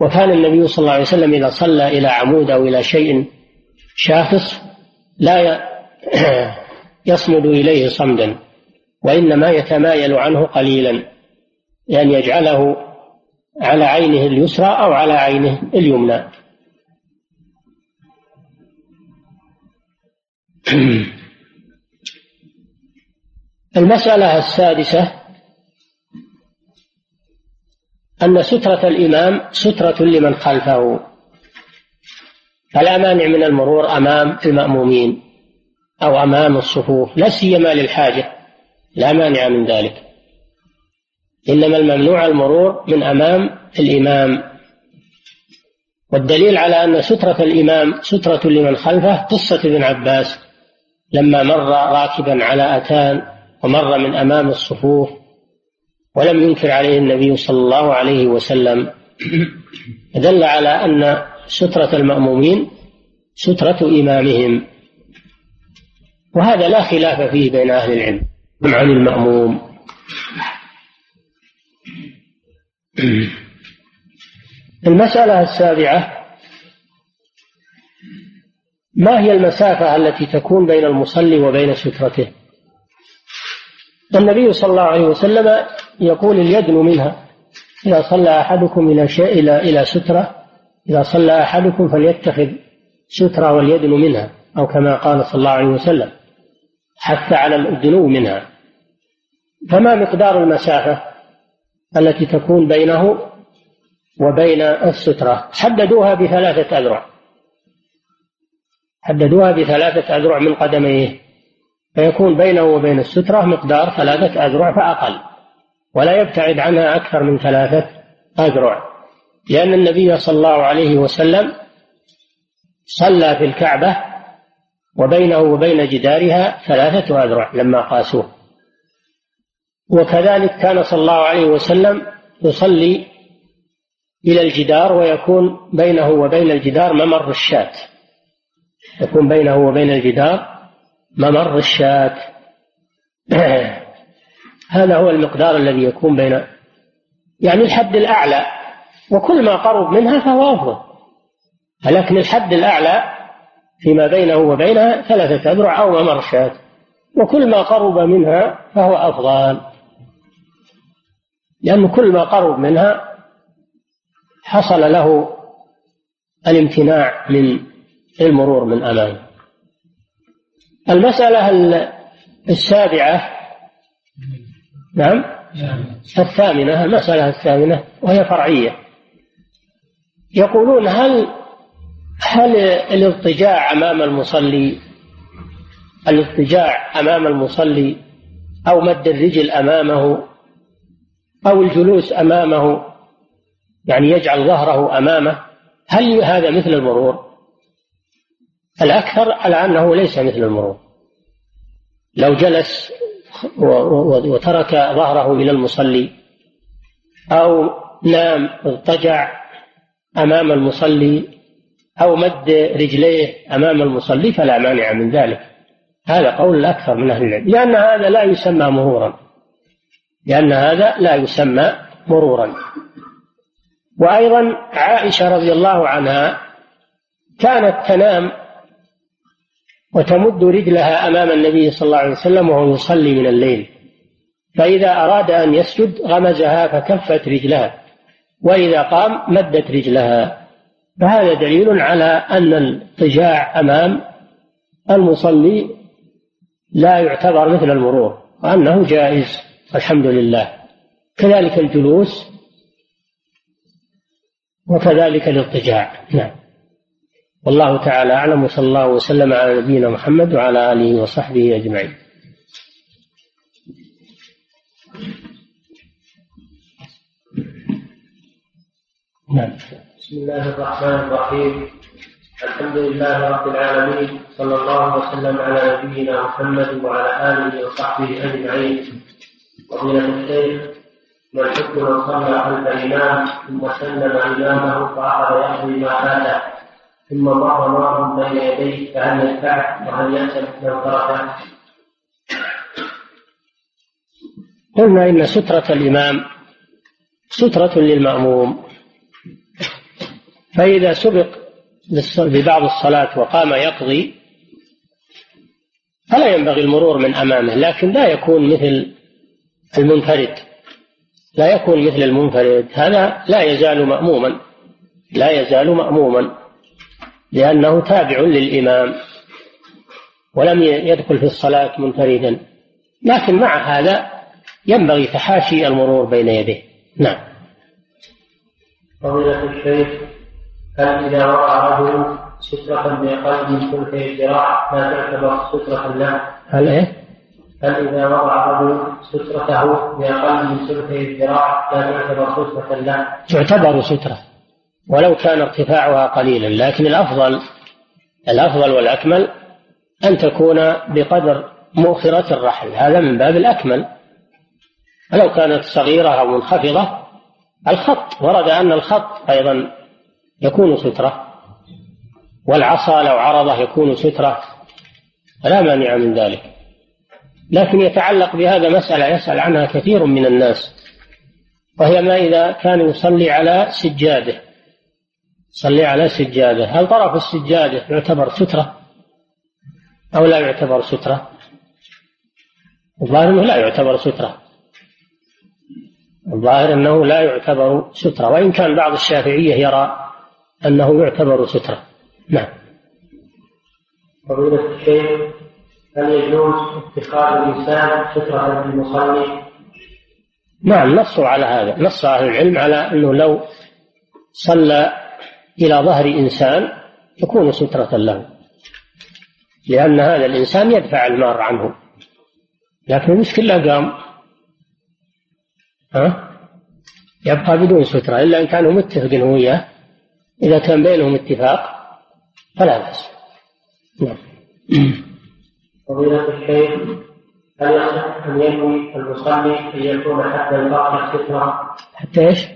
وكان النبي صلى الله عليه وسلم إذا صلى إلى عمود أو إلى شيء شاخص لا يصمد إليه صمدا وإنما يتمايل عنه قليلا لأن يجعله على عينه اليسرى أو على عينه اليمنى. المسألة السادسة أن سترة الإمام سترة لمن خلفه. فلا مانع من المرور أمام المأمومين أو أمام الصفوف لا سيما للحاجة لا مانع من ذلك. إنما الممنوع المرور من أمام الإمام. والدليل على أن سترة الإمام سترة لمن خلفه قصة ابن عباس. لما مر راكبا على أتان ومر من أمام الصفوف ولم ينكر عليه النبي صلى الله عليه وسلم. دل على أن سترة المأمومين سترة إمامهم. وهذا لا خلاف فيه بين أهل العلم. عن المأموم. المسألة السابعة ما هي المسافة التي تكون بين المصلي وبين سترته؟ النبي صلى الله عليه وسلم يقول اليدن منها إذا صلى أحدكم إلى شيء إلى إلى سترة إذا صلى أحدكم فليتخذ سترة واليدن منها أو كما قال صلى الله عليه وسلم حتى على الدنو منها. فما مقدار المسافة؟ التي تكون بينه وبين السترة. حددوها بثلاثة أذرع. حددوها بثلاثة أذرع من قدميه. فيكون بينه وبين السترة مقدار ثلاثة أذرع فأقل. ولا يبتعد عنها أكثر من ثلاثة أذرع. لأن النبي صلى الله عليه وسلم صلى في الكعبة وبينه وبين جدارها ثلاثة أذرع لما قاسوه. وكذلك كان صلى الله عليه وسلم يصلي إلى الجدار ويكون بينه وبين الجدار ممر الشاة. يكون بينه وبين الجدار ممر الشاة. هذا هو المقدار الذي يكون بين يعني الحد الأعلى. وكل ما قرب منها فهو أفضل. لكن الحد الأعلى فيما بينه وبينها ثلاثة أذرع أو ممر شاة وكل ما قرب منها فهو أفضل. لأن كل ما قرب منها حصل له الامتناع من المرور من أمامه المسألة السابعة نعم الثامنة المسألة الثامنة وهي فرعية. يقولون هل هل الاضطجاع أمام المصلي الاضطجاع أمام المصلي أو مد الرجل أمامه أو الجلوس أمامه يعني يجعل ظهره أمامه هل هذا مثل المرور الأكثر على أنه ليس مثل المرور لو جلس وترك ظهره إلى المصلي أو نام اضطجع أمام المصلي أو مد رجليه أمام المصلي فلا مانع من ذلك. هذا قول الأكثر من أهل العلم لأن هذا لا يسمى مرورا لأن هذا لا يسمى مرورا. وأيضا عائشة رضي الله عنها كانت تنام وتمد رجلها أمام النبي صلى الله عليه وسلم وهو يصلي من الليل. فإذا أراد أن يسجد غمزها فكفت رجلها وإذا قام مدت رجلها. فهذا دليل على أن الاضطجاع أمام المصلي لا يعتبر مثل المرور وأنه جائز. الحمد لله. كذلك الجلوس وكذلك الاضطجاع نعم. والله تعالى أعلم وصلى الله وسلم على نبينا محمد وعلى آله وصحبه أجمعين. نعم. بسم الله الرحمن الرحيم. الحمد لله رب العالمين صلى الله وسلم على نبينا محمد وعلى آله وصحبه أجمعين. فضيلة الشيخ ما الحكم من صلى خلف الإمام ثم سلم إمامه فأخذ يقضي ما فاته ثم مر مر بين يديه فهل يدفعه وهل يأسف من تركه؟ قلنا إن سترة الإمام سترة للمأموم فإذا سبق ببعض الصلاة وقام يقضي فلا ينبغي المرور من أمامه لكن لا يكون مثل المنفرد. لا يكون مثل المنفرد. هذا لا يزال مأموما. لا يزال مأموما. لأنه تابع للإمام. ولم يدخل في الصلاة منفردا. لكن مع هذا ينبغي تحاشي المرور بين يديه. نعم. فضيلة الشيخ هل إذا وقع رجل سترة بأقل من ثلث الذراع لا تعتبر سترة له؟ هل إيه؟ هل إذا وضع الرجل سترته بأقل من ثلث الذراع لا تعتبر سترة؟ له؟ تعتبر سترة ولو كان ارتفاعها قليلا لكن الأفضل الأفضل والأكمل أن تكون بقدر مؤخرة الرحل. هذا من باب الأكمل. ولو كانت صغيرة أو منخفضة الخط ورد أن الخط أيضا يكون سترة والعصا لو عرضه يكون سترة. فلا مانع من ذلك. لكن يتعلق بهذا مسألة يسأل عنها كثير من الناس وهي ما إذا كان يصلي على سجاده. صلي على سجادة. هل طرف السجادة يعتبر سترة؟ أو لا يعتبر سترة؟ الظاهر أنه لا يعتبر سترة. الظاهر أنه لا يعتبر سترة. وإن كان بعض الشافعية يرى أنه يعتبر سترة. نعم. فضيلة الشيخ هل يجوز اتخاذ الإنسان سترة للمصلي؟ نعم نصوا على هذا. نص أهل العلم على أنه لو صلى إلى ظهر إنسان تكون سترة له. لأن هذا الإنسان يدفع المار عنه. لكن المشكلة قام. ها؟ يبقى بدون سترة. إلا إن كانوا متفقين هو وياه. إذا كان بينهم اتفاق فلا بأس. نعم. فضيلة الشيخ هل يصح أن ينوي المصلي أن يكون حتى سترة؟ حتى إيش؟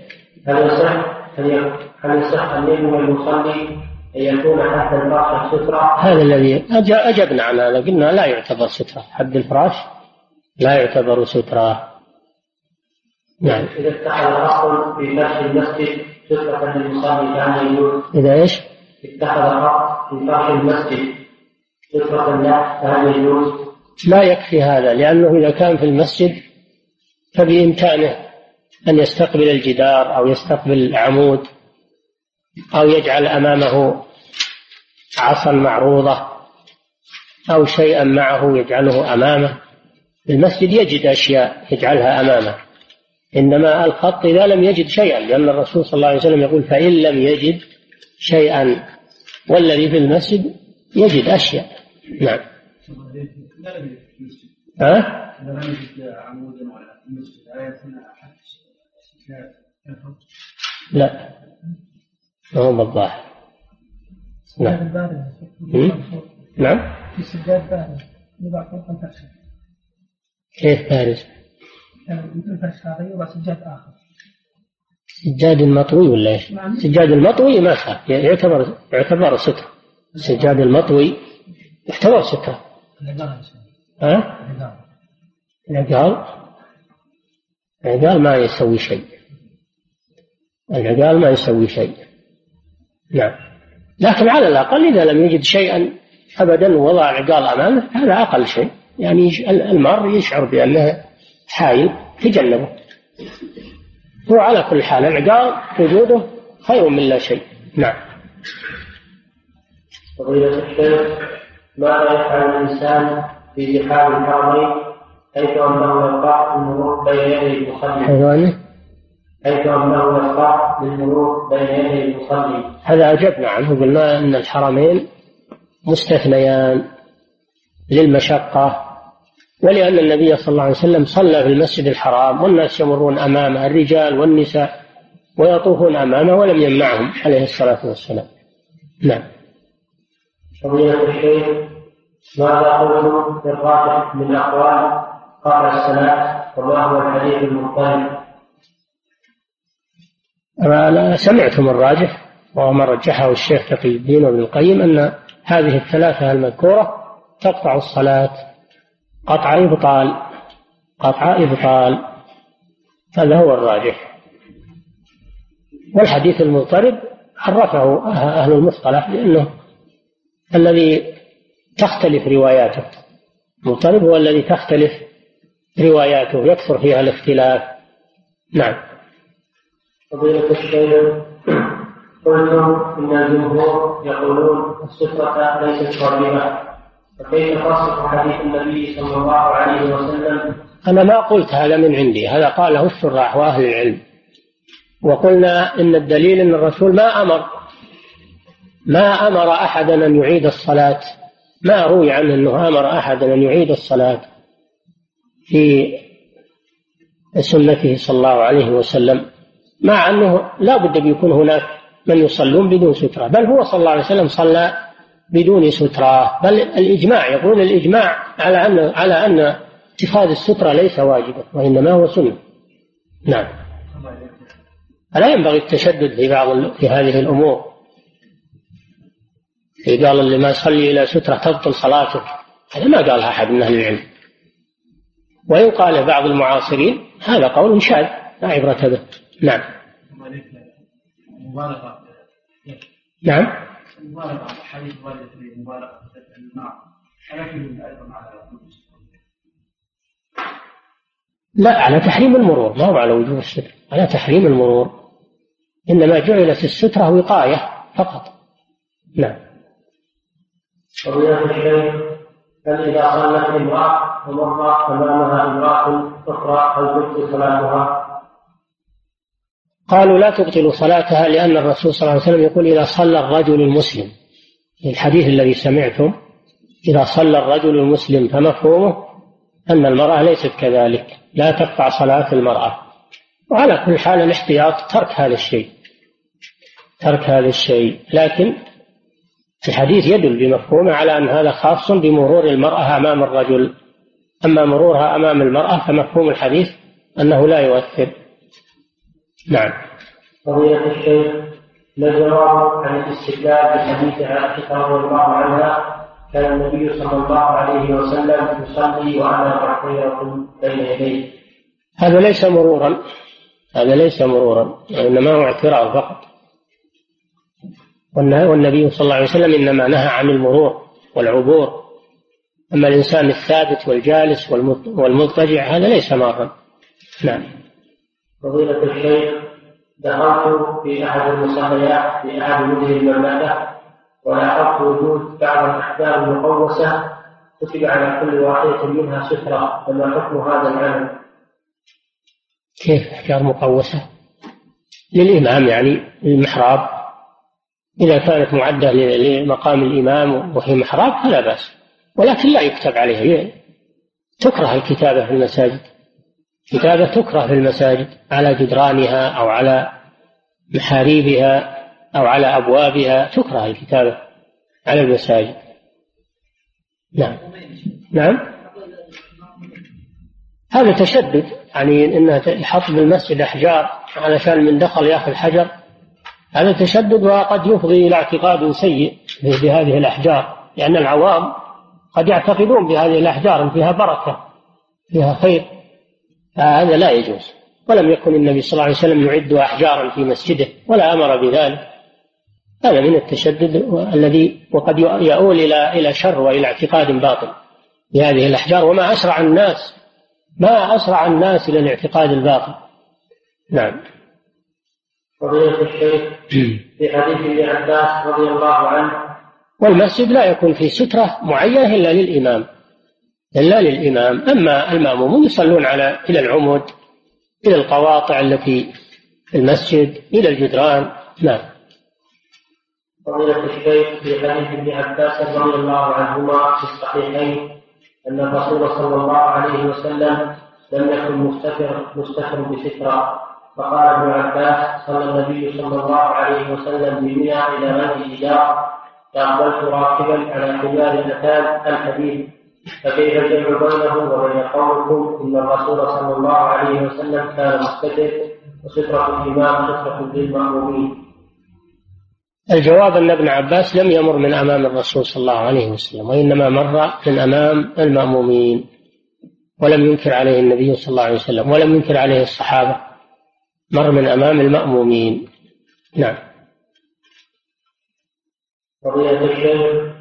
هل يصح أن هل يصح أن ينوي المصلي أن يكون حتى الفراش سترة؟ هذا الذي أجبنا عن هذا قلنا لا يعتبر سترة حد الفراش لا يعتبر سترة نعم إذا اتخذ أصل في فرش المسجد سترة للمصلي كان يجوز إذا إيش؟ اتخذ أصل في فرش المسجد لا يكفي هذا لأنه إذا كان في المسجد فبإمكانه أن يستقبل الجدار أو يستقبل العمود أو يجعل أمامه عصا معروضة أو شيئا معه يجعله أمامه. المسجد يجد أشياء يجعلها أمامه إنما الخط إذا لم يجد شيئا لأن الرسول صلى الله عليه وسلم يقول فإن لم يجد شيئا والذي في المسجد يجد أشياء. نعم ها؟ لا هو بالظاهر نعم نعم في سجاد بارز يوضع فوق الفرش كيف بارز؟ مثل الفرش هذا يوضع سجاد آخر سجاد المطوي ولا إيش؟ نعم. سجاد المطوي ما خاف يعتبر يعتبر ستر السجاد المطوي يعتبر ستر ها؟ العقال. العقال؟ ما يسوي شيء. العقال ما يسوي شيء. نعم. لكن على الأقل إذا لم يجد شيئا أبدا ووضع العقال أمامه هذا أقل شيء. يعني المار يشعر بأنه حايل تجنبه هو على كل حال العقال وجوده خير من لا شيء. نعم. ماذا يفعل الإنسان في زحام الحرمين حيث أنه يقع المرور بين يدي المصلي. حيث أنه؟ يشرع للمرور بين يدي المصلي. هذا أجبنا عنه قلنا أن الحرمين مستثنيان للمشقة ولأن النبي صلى الله عليه وسلم صلى في المسجد الحرام والناس يمرون أمامه الرجال والنساء ويطوفون أمامه ولم يمنعهم عليه الصلاة والسلام. نعم. فضيلة الشيخ ماذا قلتم في الراجح من الأقوال قبل الصلاة وما هو الحديث المضطرب أنا سمعتم الراجح وهو ما رجحه الشيخ تقي الدين وابن القيم أن هذه الثلاثة المذكورة تقطع الصلاة. قطع إبطال قطع إبطال. هذا هو الراجح. والحديث المضطرب عرفه أهل المصطلح لأنه الذي تختلف رواياته. المضطرب هو الذي تختلف رواياته يكثر فيها الاختلاف. نعم. فضيلة الشيخ قلتم إن الجمهور يقولون السترة ليست واجبة فكيف تصف حديث النبي صلى الله عليه وسلم؟ أنا ما قلت هذا من عندي هذا قاله الشراح وأهل العلم. وقلنا إن الدليل أن الرسول ما أمر. ما أمر أحدا أن يعيد الصلاة. ما روي عنه أنه أمر أحدا أن يعيد الصلاة في سنته صلى الله عليه وسلم مع أنه لا بد أن يكون هناك من يصلون بدون سترة. بل هو صلى الله عليه وسلم صلى بدون سترة. بل الإجماع يقولون الإجماع على أن على أن اتخاذ السترة ليس واجبا وإنما هو سنة. نعم. ألا ينبغي التشدد في بعض في هذه الأمور؟ في قال اللي ما يصلي إلى سترة تبطل صلاته. هذا ما قالها أحد من أهل العلم. وإن قال بعض المعاصرين هذا قول شاذ لا عبرة به. نعم. نعم. حديث لا على تحريم المرور ما هو على وجوب الستر. على تحريم المرور. إنما جعلت السترة وقاية فقط. نعم. الشيخ هل إذا صلت امرأة ومر أمامها امرأة أخرى هل تبطل صلاتها؟ قالوا لا تبطلوا صلاتها لأن الرسول صلى الله عليه وسلم يقول إذا صلى الرجل المسلم. الحديث الذي سمعتم إذا صلى الرجل المسلم فمفهومه أن المرأة ليست كذلك لا تقطع صلاة المرأة. وعلى كل حال الاحتياط ترك هذا الشيء ترك هذا الشيء. لكن الحديث يدل بمفهومه على أن هذا خاص بمرور المرأة أمام الرجل. أما مرورها أمام المرأة فمفهوم الحديث أنه لا يؤثر. نعم. فضيلة الشيخ الجواب عن الاستدلال بحديث عائشة رضي الله عنها كان النبي صلى الله عليه وسلم يصلي وأنا بحيرة بين يديه. هذا ليس مرورا. هذا ليس مرورا إنما هو اعتراض فقط. والنبي صلى الله عليه وسلم إنما نهى عن المرور والعبور. أما الإنسان الثابت والجالس والمضطجع هذا ليس مارا. نعم. فضيلة الشيخ دخلت في أحد المصليات في أحد مدن المملكة ولاحظت وجود بعض الأحجار المقوسة كتب على كل واحدة منها سترة فما حكم هذا العمل؟ كيف أحجار مقوسة؟ للإمام يعني المحراب. إذا كانت معدة لمقام الإمام وهي محراب فلا بأس. ولكن لا يكتب عليها. تكره الكتابة في المساجد. كتابة تكره في المساجد على جدرانها أو على محاريبها أو على أبوابها. تكره الكتابة على المساجد. نعم. نعم. هذا تشدد. يعني إنها يحط بالمسجد أحجار علشان من دخل يأخذ حجر. هذا تشدد وقد يفضي إلى اعتقاد سيء بهذه الأحجار لأن العوام قد يعتقدون بهذه الأحجار ان فيها بركة فيها خير. فهذا لا يجوز. ولم يكن النبي صلى الله عليه وسلم يعد أحجارا في مسجده ولا أمر بذلك. هذا من التشدد الذي وقد يؤول إلى إلى شر وإلى اعتقاد باطل بهذه الأحجار. وما أسرع الناس ما أسرع الناس إلى الاعتقاد الباطل. نعم. فضيلة الشيخ في حديث ابن عباس رضي الله عنه والمسجد لا يكون فيه سترة معينة إلا للإمام. إلا للإمام. أما المأمومون يصلون على إلى العمود إلى القواطع التي في المسجد إلى الجدران. نعم. فضيلة الشيخ في حديث ابن عباس رضي الله عنهما في الصحيحين أن الرسول صلى الله عليه وسلم لم يكن مستتر مستتر بسترة. فقال ابن عباس صلى النبي صلى الله عليه وسلم بمنى إلى غير إجارة فأقبلت راكبا على حمار أتان الحديث فكيف الجمع بينه وبين قولكم إن الرسول صلى الله عليه وسلم كان مستتر وسترة الإمام سترة للمأمومين. الجواب أن ابن عباس لم يمر من أمام الرسول صلى الله عليه وسلم وإنما مر من أمام المأمومين ولم ينكر عليه النبي صلى الله عليه وسلم ولم ينكر عليه الصحابة مر من أمام المأمومين. نعم. فضيلة الشيخ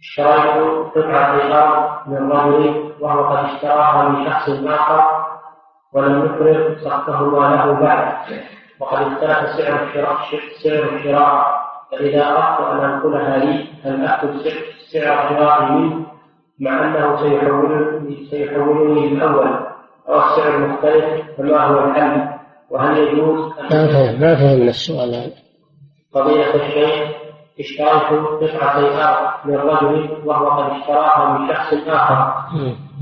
اشتريت قطعة الأرض من رجل وهو قد اشتراها من شخص آخر ولم يفرغ صفهما له بعد وقد اختلف سعر الشراء سعر الشراء فإذا أردت أن أنقلها لي هل أكتب سعر شرائي منه مع أنه سيحولني سيحولني للأول أو السعر مختلف فما هو الحل وهل يجوز ما فهم ما فهمنا السؤال هذا. فضيلة الشيخ اشتريت قطعة أرض من رجل وهو قد اشتراها من شخص آخر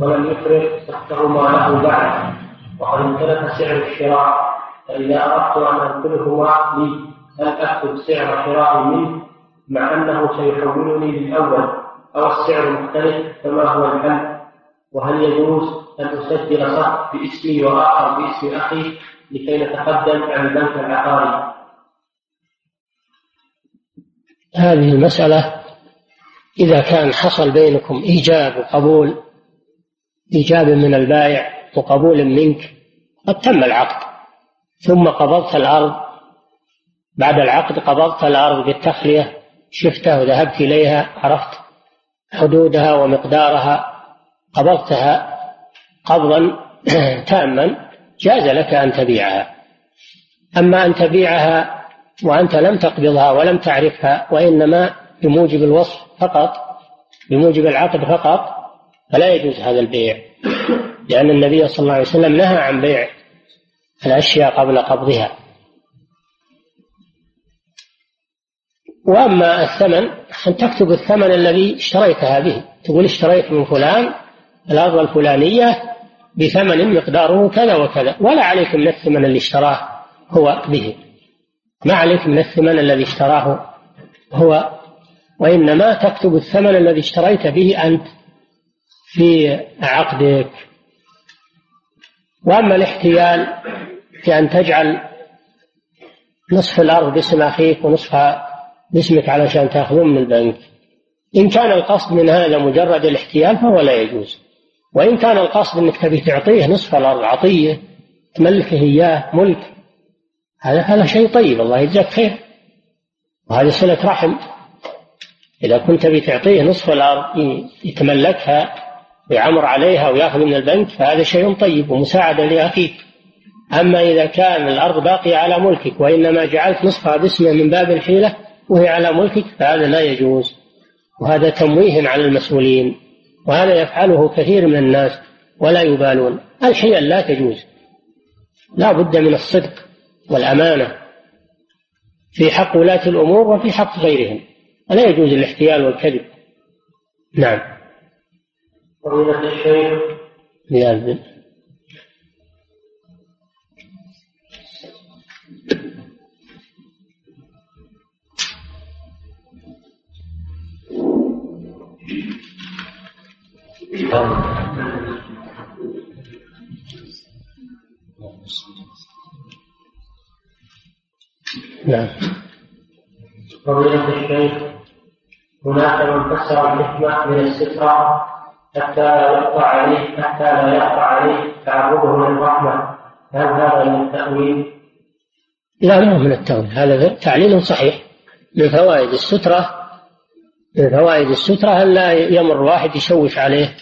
ولم يفرغ تحتهما له بعد وقد امتلك سعر الشراء فإذا أردت أن أنقلهما لي هل أكتب سعر شرائي منه مع أنه سيحولني للأول أو السعر مختلف فما هو الحل وهل يجوز أن أسجل صف باسمي وآخر باسم أخي لكي نتقدم عن البنك العقاري. هذه المسألة إذا كان حصل بينكم إيجاب وقبول إيجاب من البائع وقبول منك قد تم العقد. ثم قبضت الأرض بعد العقد قبضت الأرض بالتخلية شفتها وذهبت إليها عرفت حدودها ومقدارها قبضتها قبضا تاما جاز لك أن تبيعها. أما أن تبيعها وأنت لم تقبضها ولم تعرفها وإنما بموجب الوصف فقط بموجب العقد فقط فلا يجوز هذا البيع. لأن النبي صلى الله عليه وسلم نهى عن بيع الأشياء قبل قبضها. وأما الثمن أن تكتب الثمن الذي اشتريتها به. تقول اشتريت من فلان الأرض الفلانية بثمن مقداره كذا وكذا. ولا عليك من الثمن اللي اشتراه هو به. ما عليك من الثمن الذي اشتراه هو. وإنما تكتب الثمن الذي اشتريت به أنت في عقدك. وأما الاحتيال في أن تجعل نصف الأرض باسم أخيك ونصفها باسمك علشان تأخذون من البنك. إن كان القصد من هذا مجرد الاحتيال فهو لا يجوز. وإن كان القصد أنك تبي تعطيه نصف الأرض عطية تملكه إياه ملك. هذا هذا شيء طيب الله يجزاك خير. وهذه صلة رحم. إذا كنت بتعطيه نصف الأرض يتملكها ويعمر عليها ويأخذ من البنك فهذا شيء طيب ومساعدة لأخيك. أما إذا كان الأرض باقية على ملكك وإنما جعلت نصفها باسمه من باب الحيلة وهي على ملكك فهذا لا يجوز. وهذا تمويه على المسؤولين. وهذا يفعله كثير من الناس ولا يبالون. الحيل لا تجوز. لا بد من الصدق والأمانة في حق ولاة الأمور وفي حق غيرهم. لا يجوز الاحتيال والكذب. نعم. فضيلة الشيخ نعم. فضيلة الشيخ هناك من فسر الحكمة من السترة حتى لا يقطع عليه حتى لا يقطع عليه تعرضه للرحمة. هل هذا من التأويل؟ لا ما هو من التأويل. هذا تعليل صحيح. من فوائد السترة من فوائد السترة أن لا يمر واحد يشوش عليه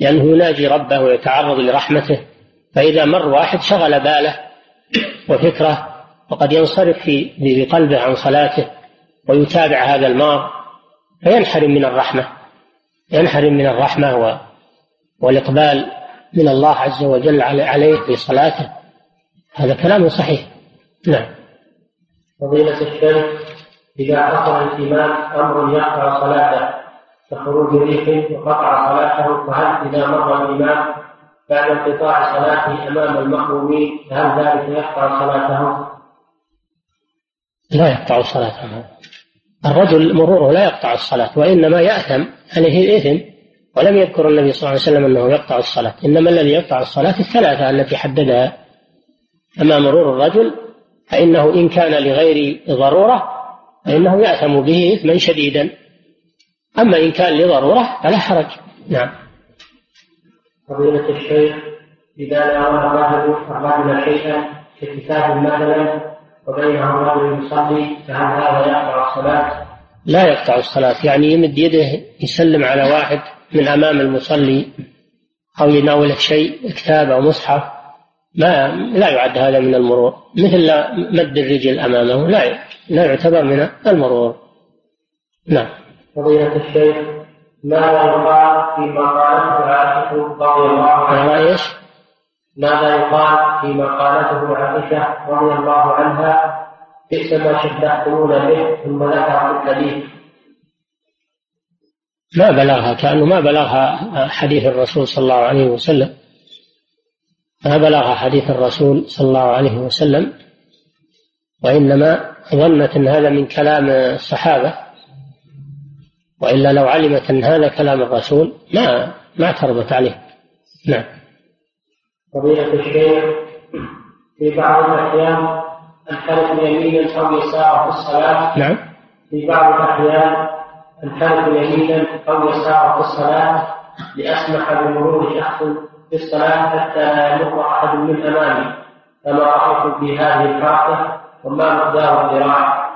لأنه يناجي ربه ويتعرض لرحمته. فإذا مر واحد شغل باله وفكره وقد ينصرف في بقلبه عن صلاته ويتابع هذا المار فينحرم من الرحمة ينحرم من الرحمة والإقبال من الله عز وجل عليه في صلاته. هذا كلام صحيح. نعم. فضيلة الشيخ إذا حصل الإمام أمر يقطع صلاته كخروج ريح وقطع صلاته فهل إذا مر الإمام بعد انقطاع صلاته أمام المأمومين فهل ذلك يقطع صلاته؟ لا يقطع صلاته الرجل مروره لا يقطع الصلاة وإنما يأثم عليه إثم ولم يذكر النبي صلى الله عليه وسلم أنه يقطع الصلاة. إنما الذي يقطع الصلاة الثلاثة التي حددها. أما مرور الرجل فإنه إن كان لغير ضرورة فإنه يأثم به إثما شديدا. أما إن كان لضرورة فلا حرج. نعم. فضيلة الشيخ إذا نوى الرجل الرجل شيئا ككتاب مثلا وبينه رجل يصلي فهل هذا يقطع الصلاة؟ لا يقطع الصلاة يعني يمد يده يسلم على واحد من أمام المصلي أو يناوله شيء كتاب أو مصحف ما لا يعد هذا من المرور مثل مد الرجل أمامه لا لا يعتبر من المرور نعم فضيلة الشيخ ماذا يقال فيما قالته عائشة رضي الله عنها؟ إيش؟ ماذا يقال فيما قالته عائشة رضي الله عنها؟ بئس ما شبهتمون به ثم ذكر الحديث. ما بلغها كأنه ما بلغها حديث الرسول صلى الله عليه وسلم. ما بلغها حديث الرسول صلى الله عليه وسلم وإنما ظنت أن هذا من كلام الصحابة. وإلا لو علمت أن هذا كلام الرسول ما ما اعترضت عليه. نعم. فضيلة الشيخ في بعض الأحيان الحلف يمينا أو يسارا في الصلاة. نعم. في بعض الأحيان الحلف يمينا أو يسارا في الصلاة. لأسمح بمرور شخص في الصلاة حتى لا يمر أحد من أمامي. فما رأيت في هذه الحركة وما مقدار الذراع.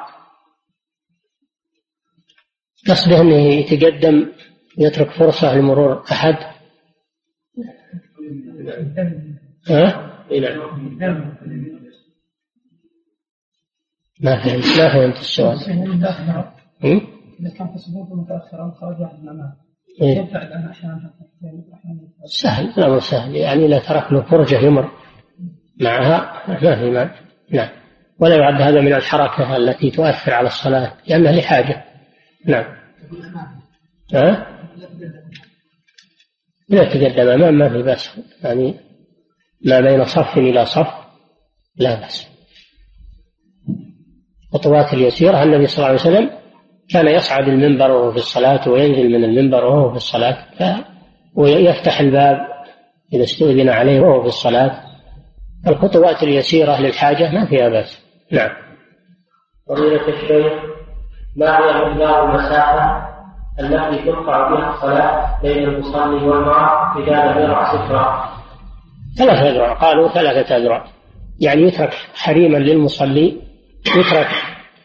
قصده أنه يتقدم يترك فرصة لمرور أحد. ها؟ نعم ما فهمت ما فهمت السؤال. إذا كان في صفوف متأخرة خرج واحد من الأمام يبتعد عنها أحيانا سهل الأمر سهل. يعني إذا ترك له فرجة يمر معها ما في مانع. نعم. ولا يعد هذا من الحركة التي تؤثر على الصلاة لأنها لحاجة. نعم. ها؟ لا تقدم أمام ما في بأس. يعني ما بين صف إلى صف لا بأس. خطوات اليسيرة النبي صلى الله عليه وسلم كان يصعد المنبر وهو في الصلاة وينزل من المنبر وهو في الصلاة؟ ويفتح الباب إذا استؤذن عليه وهو في الصلاة. الخطوات اليسيرة للحاجة ما فيها بأس. نعم. فضيلة الشيخ ما هي مقدار المسافة التي تقطع بها الصلاة بين المصلي والمرأة إذا لم يرى سترة ثلاثة أذرع قالوا ثلاثة أذرع. يعني يترك حريما للمصلي يترك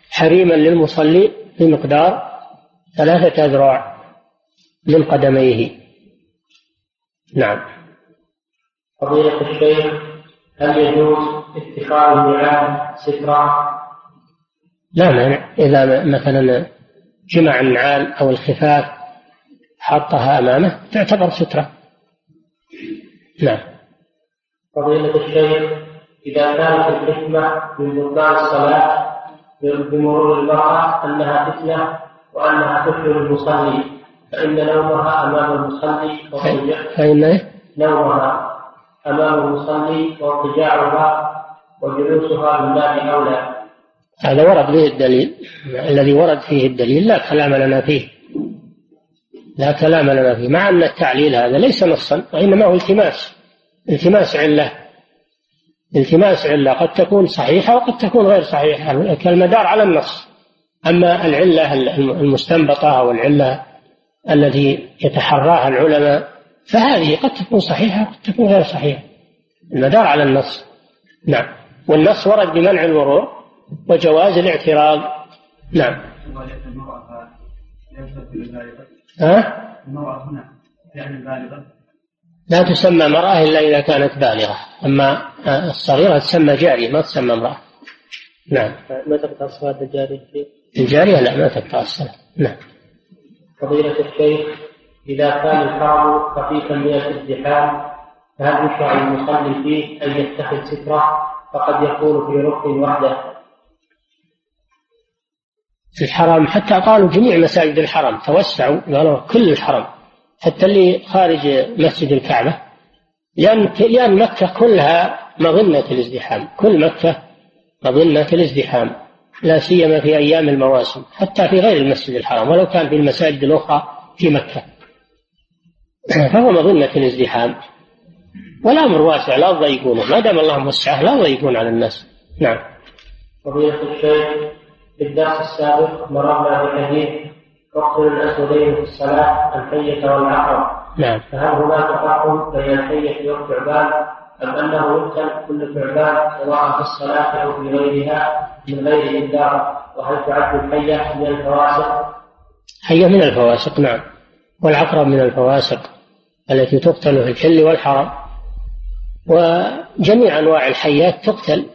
حريما للمصلي بمقدار ثلاثة أذرع من قدميه. نعم. فضيلة الشيخ هل يجوز اتخاذ النعال سترا؟ لا مانع. إذا مثلا جمع النعال أو الخفاف حطها أمامه تعتبر سترة. نعم. فضيلة الشيخ إذا كانت الحكمة من بطلان الصلاة بمرور المرأة أنها فتنة وأنها تحيي المصلي فإن نومها أمام المصلي فإن؟ نومها أمام المصلي واضطجاعها وجلوسها من باب أولى. هذا ورد به الدليل. الذي ورد فيه الدليل لا كلام لنا فيه. لا كلام لنا فيه. مع أن التعليل هذا ليس نصا وإنما هو التماس. التماس علة. التماس علة قد تكون صحيحة وقد تكون غير صحيحة كالمدار على النص. أما العلة المستنبطة أو العلة التي يتحراها العلماء فهذه قد تكون صحيحة وقد تكون غير صحيحة. المدار على النص. نعم. والنص ورد بمنع المرور وجواز الاعتراض. نعم. ها؟ المرأة هنا يعني البالغة. لا تسمى امرأة إلا إذا كانت بالغة. أما الصغيرة تسمى جارية ما تسمى امرأة. نعم. ما تقطع الصلاة الجارية؟ الجارية لا ما تقطع الصلاة. نعم. فضيلة الشيخ إذا كان الحرم خفيفا من الازدحام فهل يشرع المصلي فيه أن يتخذ سترة؟ فقد يكون في ركن وحده. في الحرم حتى قالوا جميع مساجد الحرم توسعوا قالوا كل الحرم. حتى اللي خارج مسجد الكعبة لأن لأن مكة كلها مظنة الازدحام كل مكة مظنة الازدحام لا سيما في أيام المواسم حتى في غير المسجد الحرام ولو كان في المساجد الأخرى في مكة. فهو مظنة الازدحام. والأمر واسع لا تضيقونه. ما دام الله موسعه لا تضيقون على الناس. نعم. فضيلة الشيخ في الدرس السابق مررنا بحديث اقتل الأسودين في الصلاة الحية والعقرب نعم. فهل هناك فرق بين الحية والثعبان أم أنه يقتل كل ثعبان سواء في الصلاة أو في غيرها من غير انذار وهل تعد الحية من الفواسق؟ حيه من الفواسق نعم. والعقرب من الفواسق التي تقتل في الحل والحرم وجميع أنواع الحيات تقتل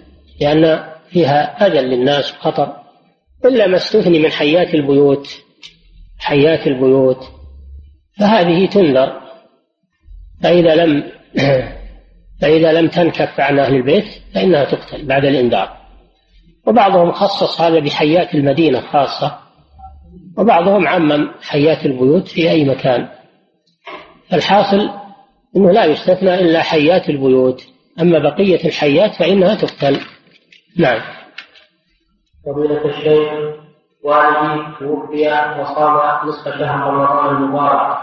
لأن فيها أذى للناس وخطر. إلا ما استثني من حيات البيوت حيات البيوت فهذه تنذر. فإذا لم فإذا لم تنكف عن أهل البيت فإنها تقتل بعد الإنذار. وبعضهم خصص هذا بحيات المدينة خاصة وبعضهم عمم حيات البيوت في أي مكان. الحاصل أنه لا يستثنى إلا حيات البيوت. أما بقية الحيات فإنها تقتل. نعم. فضيلة الشيخ والدي توفي وصام نصف شهر رمضان المبارك.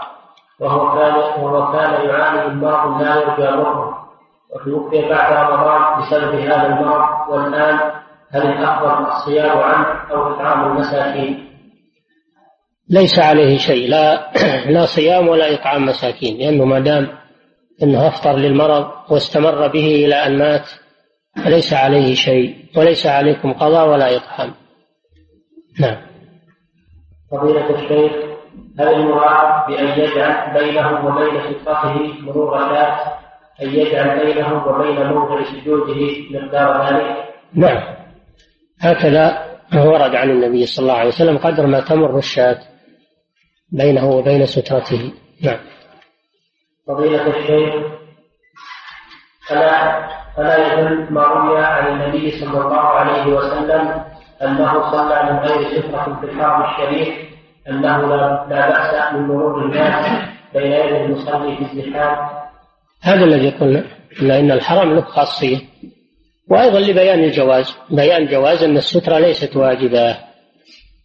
وهو كان وهو كان يعاني من مرض لا يرجى ضره وتوفي بعد رمضان بسبب هذا المرض. والآن هل الأفضل الصيام عنه أو إطعام المساكين؟ ليس عليه شيء. لا لا صيام ولا إطعام مساكين. لأنه ما دام أنه أفطر للمرض واستمر به إلى أن مات فليس عليه شيء. وليس عليكم قضاء ولا إطعام. نعم. فضيلة الشيخ هل المراد بأن يجعل بينه وبين سترته مرور شاة أن يجعل بينه وبين موضع سجوده مقدار ذلك؟ نعم. هكذا ورد عن النبي صلى الله عليه وسلم قدر ما تمر الشاة بينه وبين سترته. نعم. فضيلة الشيخ ألا فلا يدل ما روي عن النبي صلى الله عليه وسلم أنه صلى من غير سترة في الحرم الشريف أنه لا, بأس من مرور الناس بين يدي المصلي في الزحام. هذا الذي قلنا إن الحرم له خاصية. وأيضا لبيان الجواز بيان جواز أن السترة ليست واجبة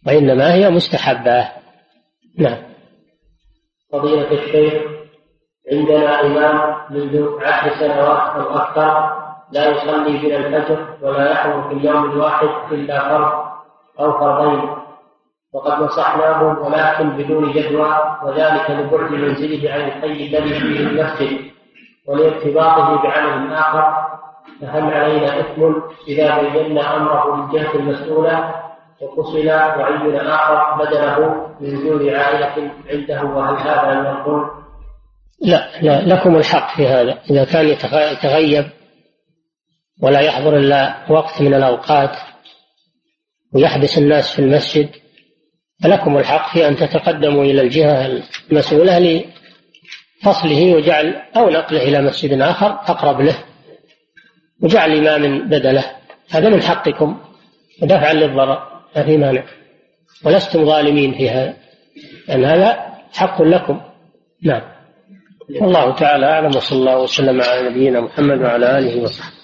وإنما هي مستحبة. نعم. فضيلة الشيخ عندنا إمام منذ عشر سنوات أو أكثر لا يصلي بنا الفجر ولا يحضر في اليوم الواحد إلا فرض أو فرضين. وقد نصحناه ولكن بدون جدوى وذلك لبعد منزله عن الحي الذي فيه المسجد ولارتباطه بعمل آخر. فهل علينا إثم إذا بينا أمره للجهة المسؤولة وفصل وعين آخر بدله من وجود عائلة عنده؟ وهل هذا من الظلم؟ لا لا لكم الحق في هذا. إذا كان يتغيب ولا يحضر إلا وقت من الأوقات ويحبس الناس في المسجد. فلكم الحق في أن تتقدموا إلى الجهة المسؤولة لفصله وجعل أو نقله إلى مسجد آخر أقرب له وجعل إمام بدله. هذا من حقكم ودفعا للضرر ما في مانع. ولستم ظالمين في هذا لأن هذا حق لكم. نعم. والله تعالى أعلم وصلى الله وسلم على نبينا محمد وعلى آله وصحبه.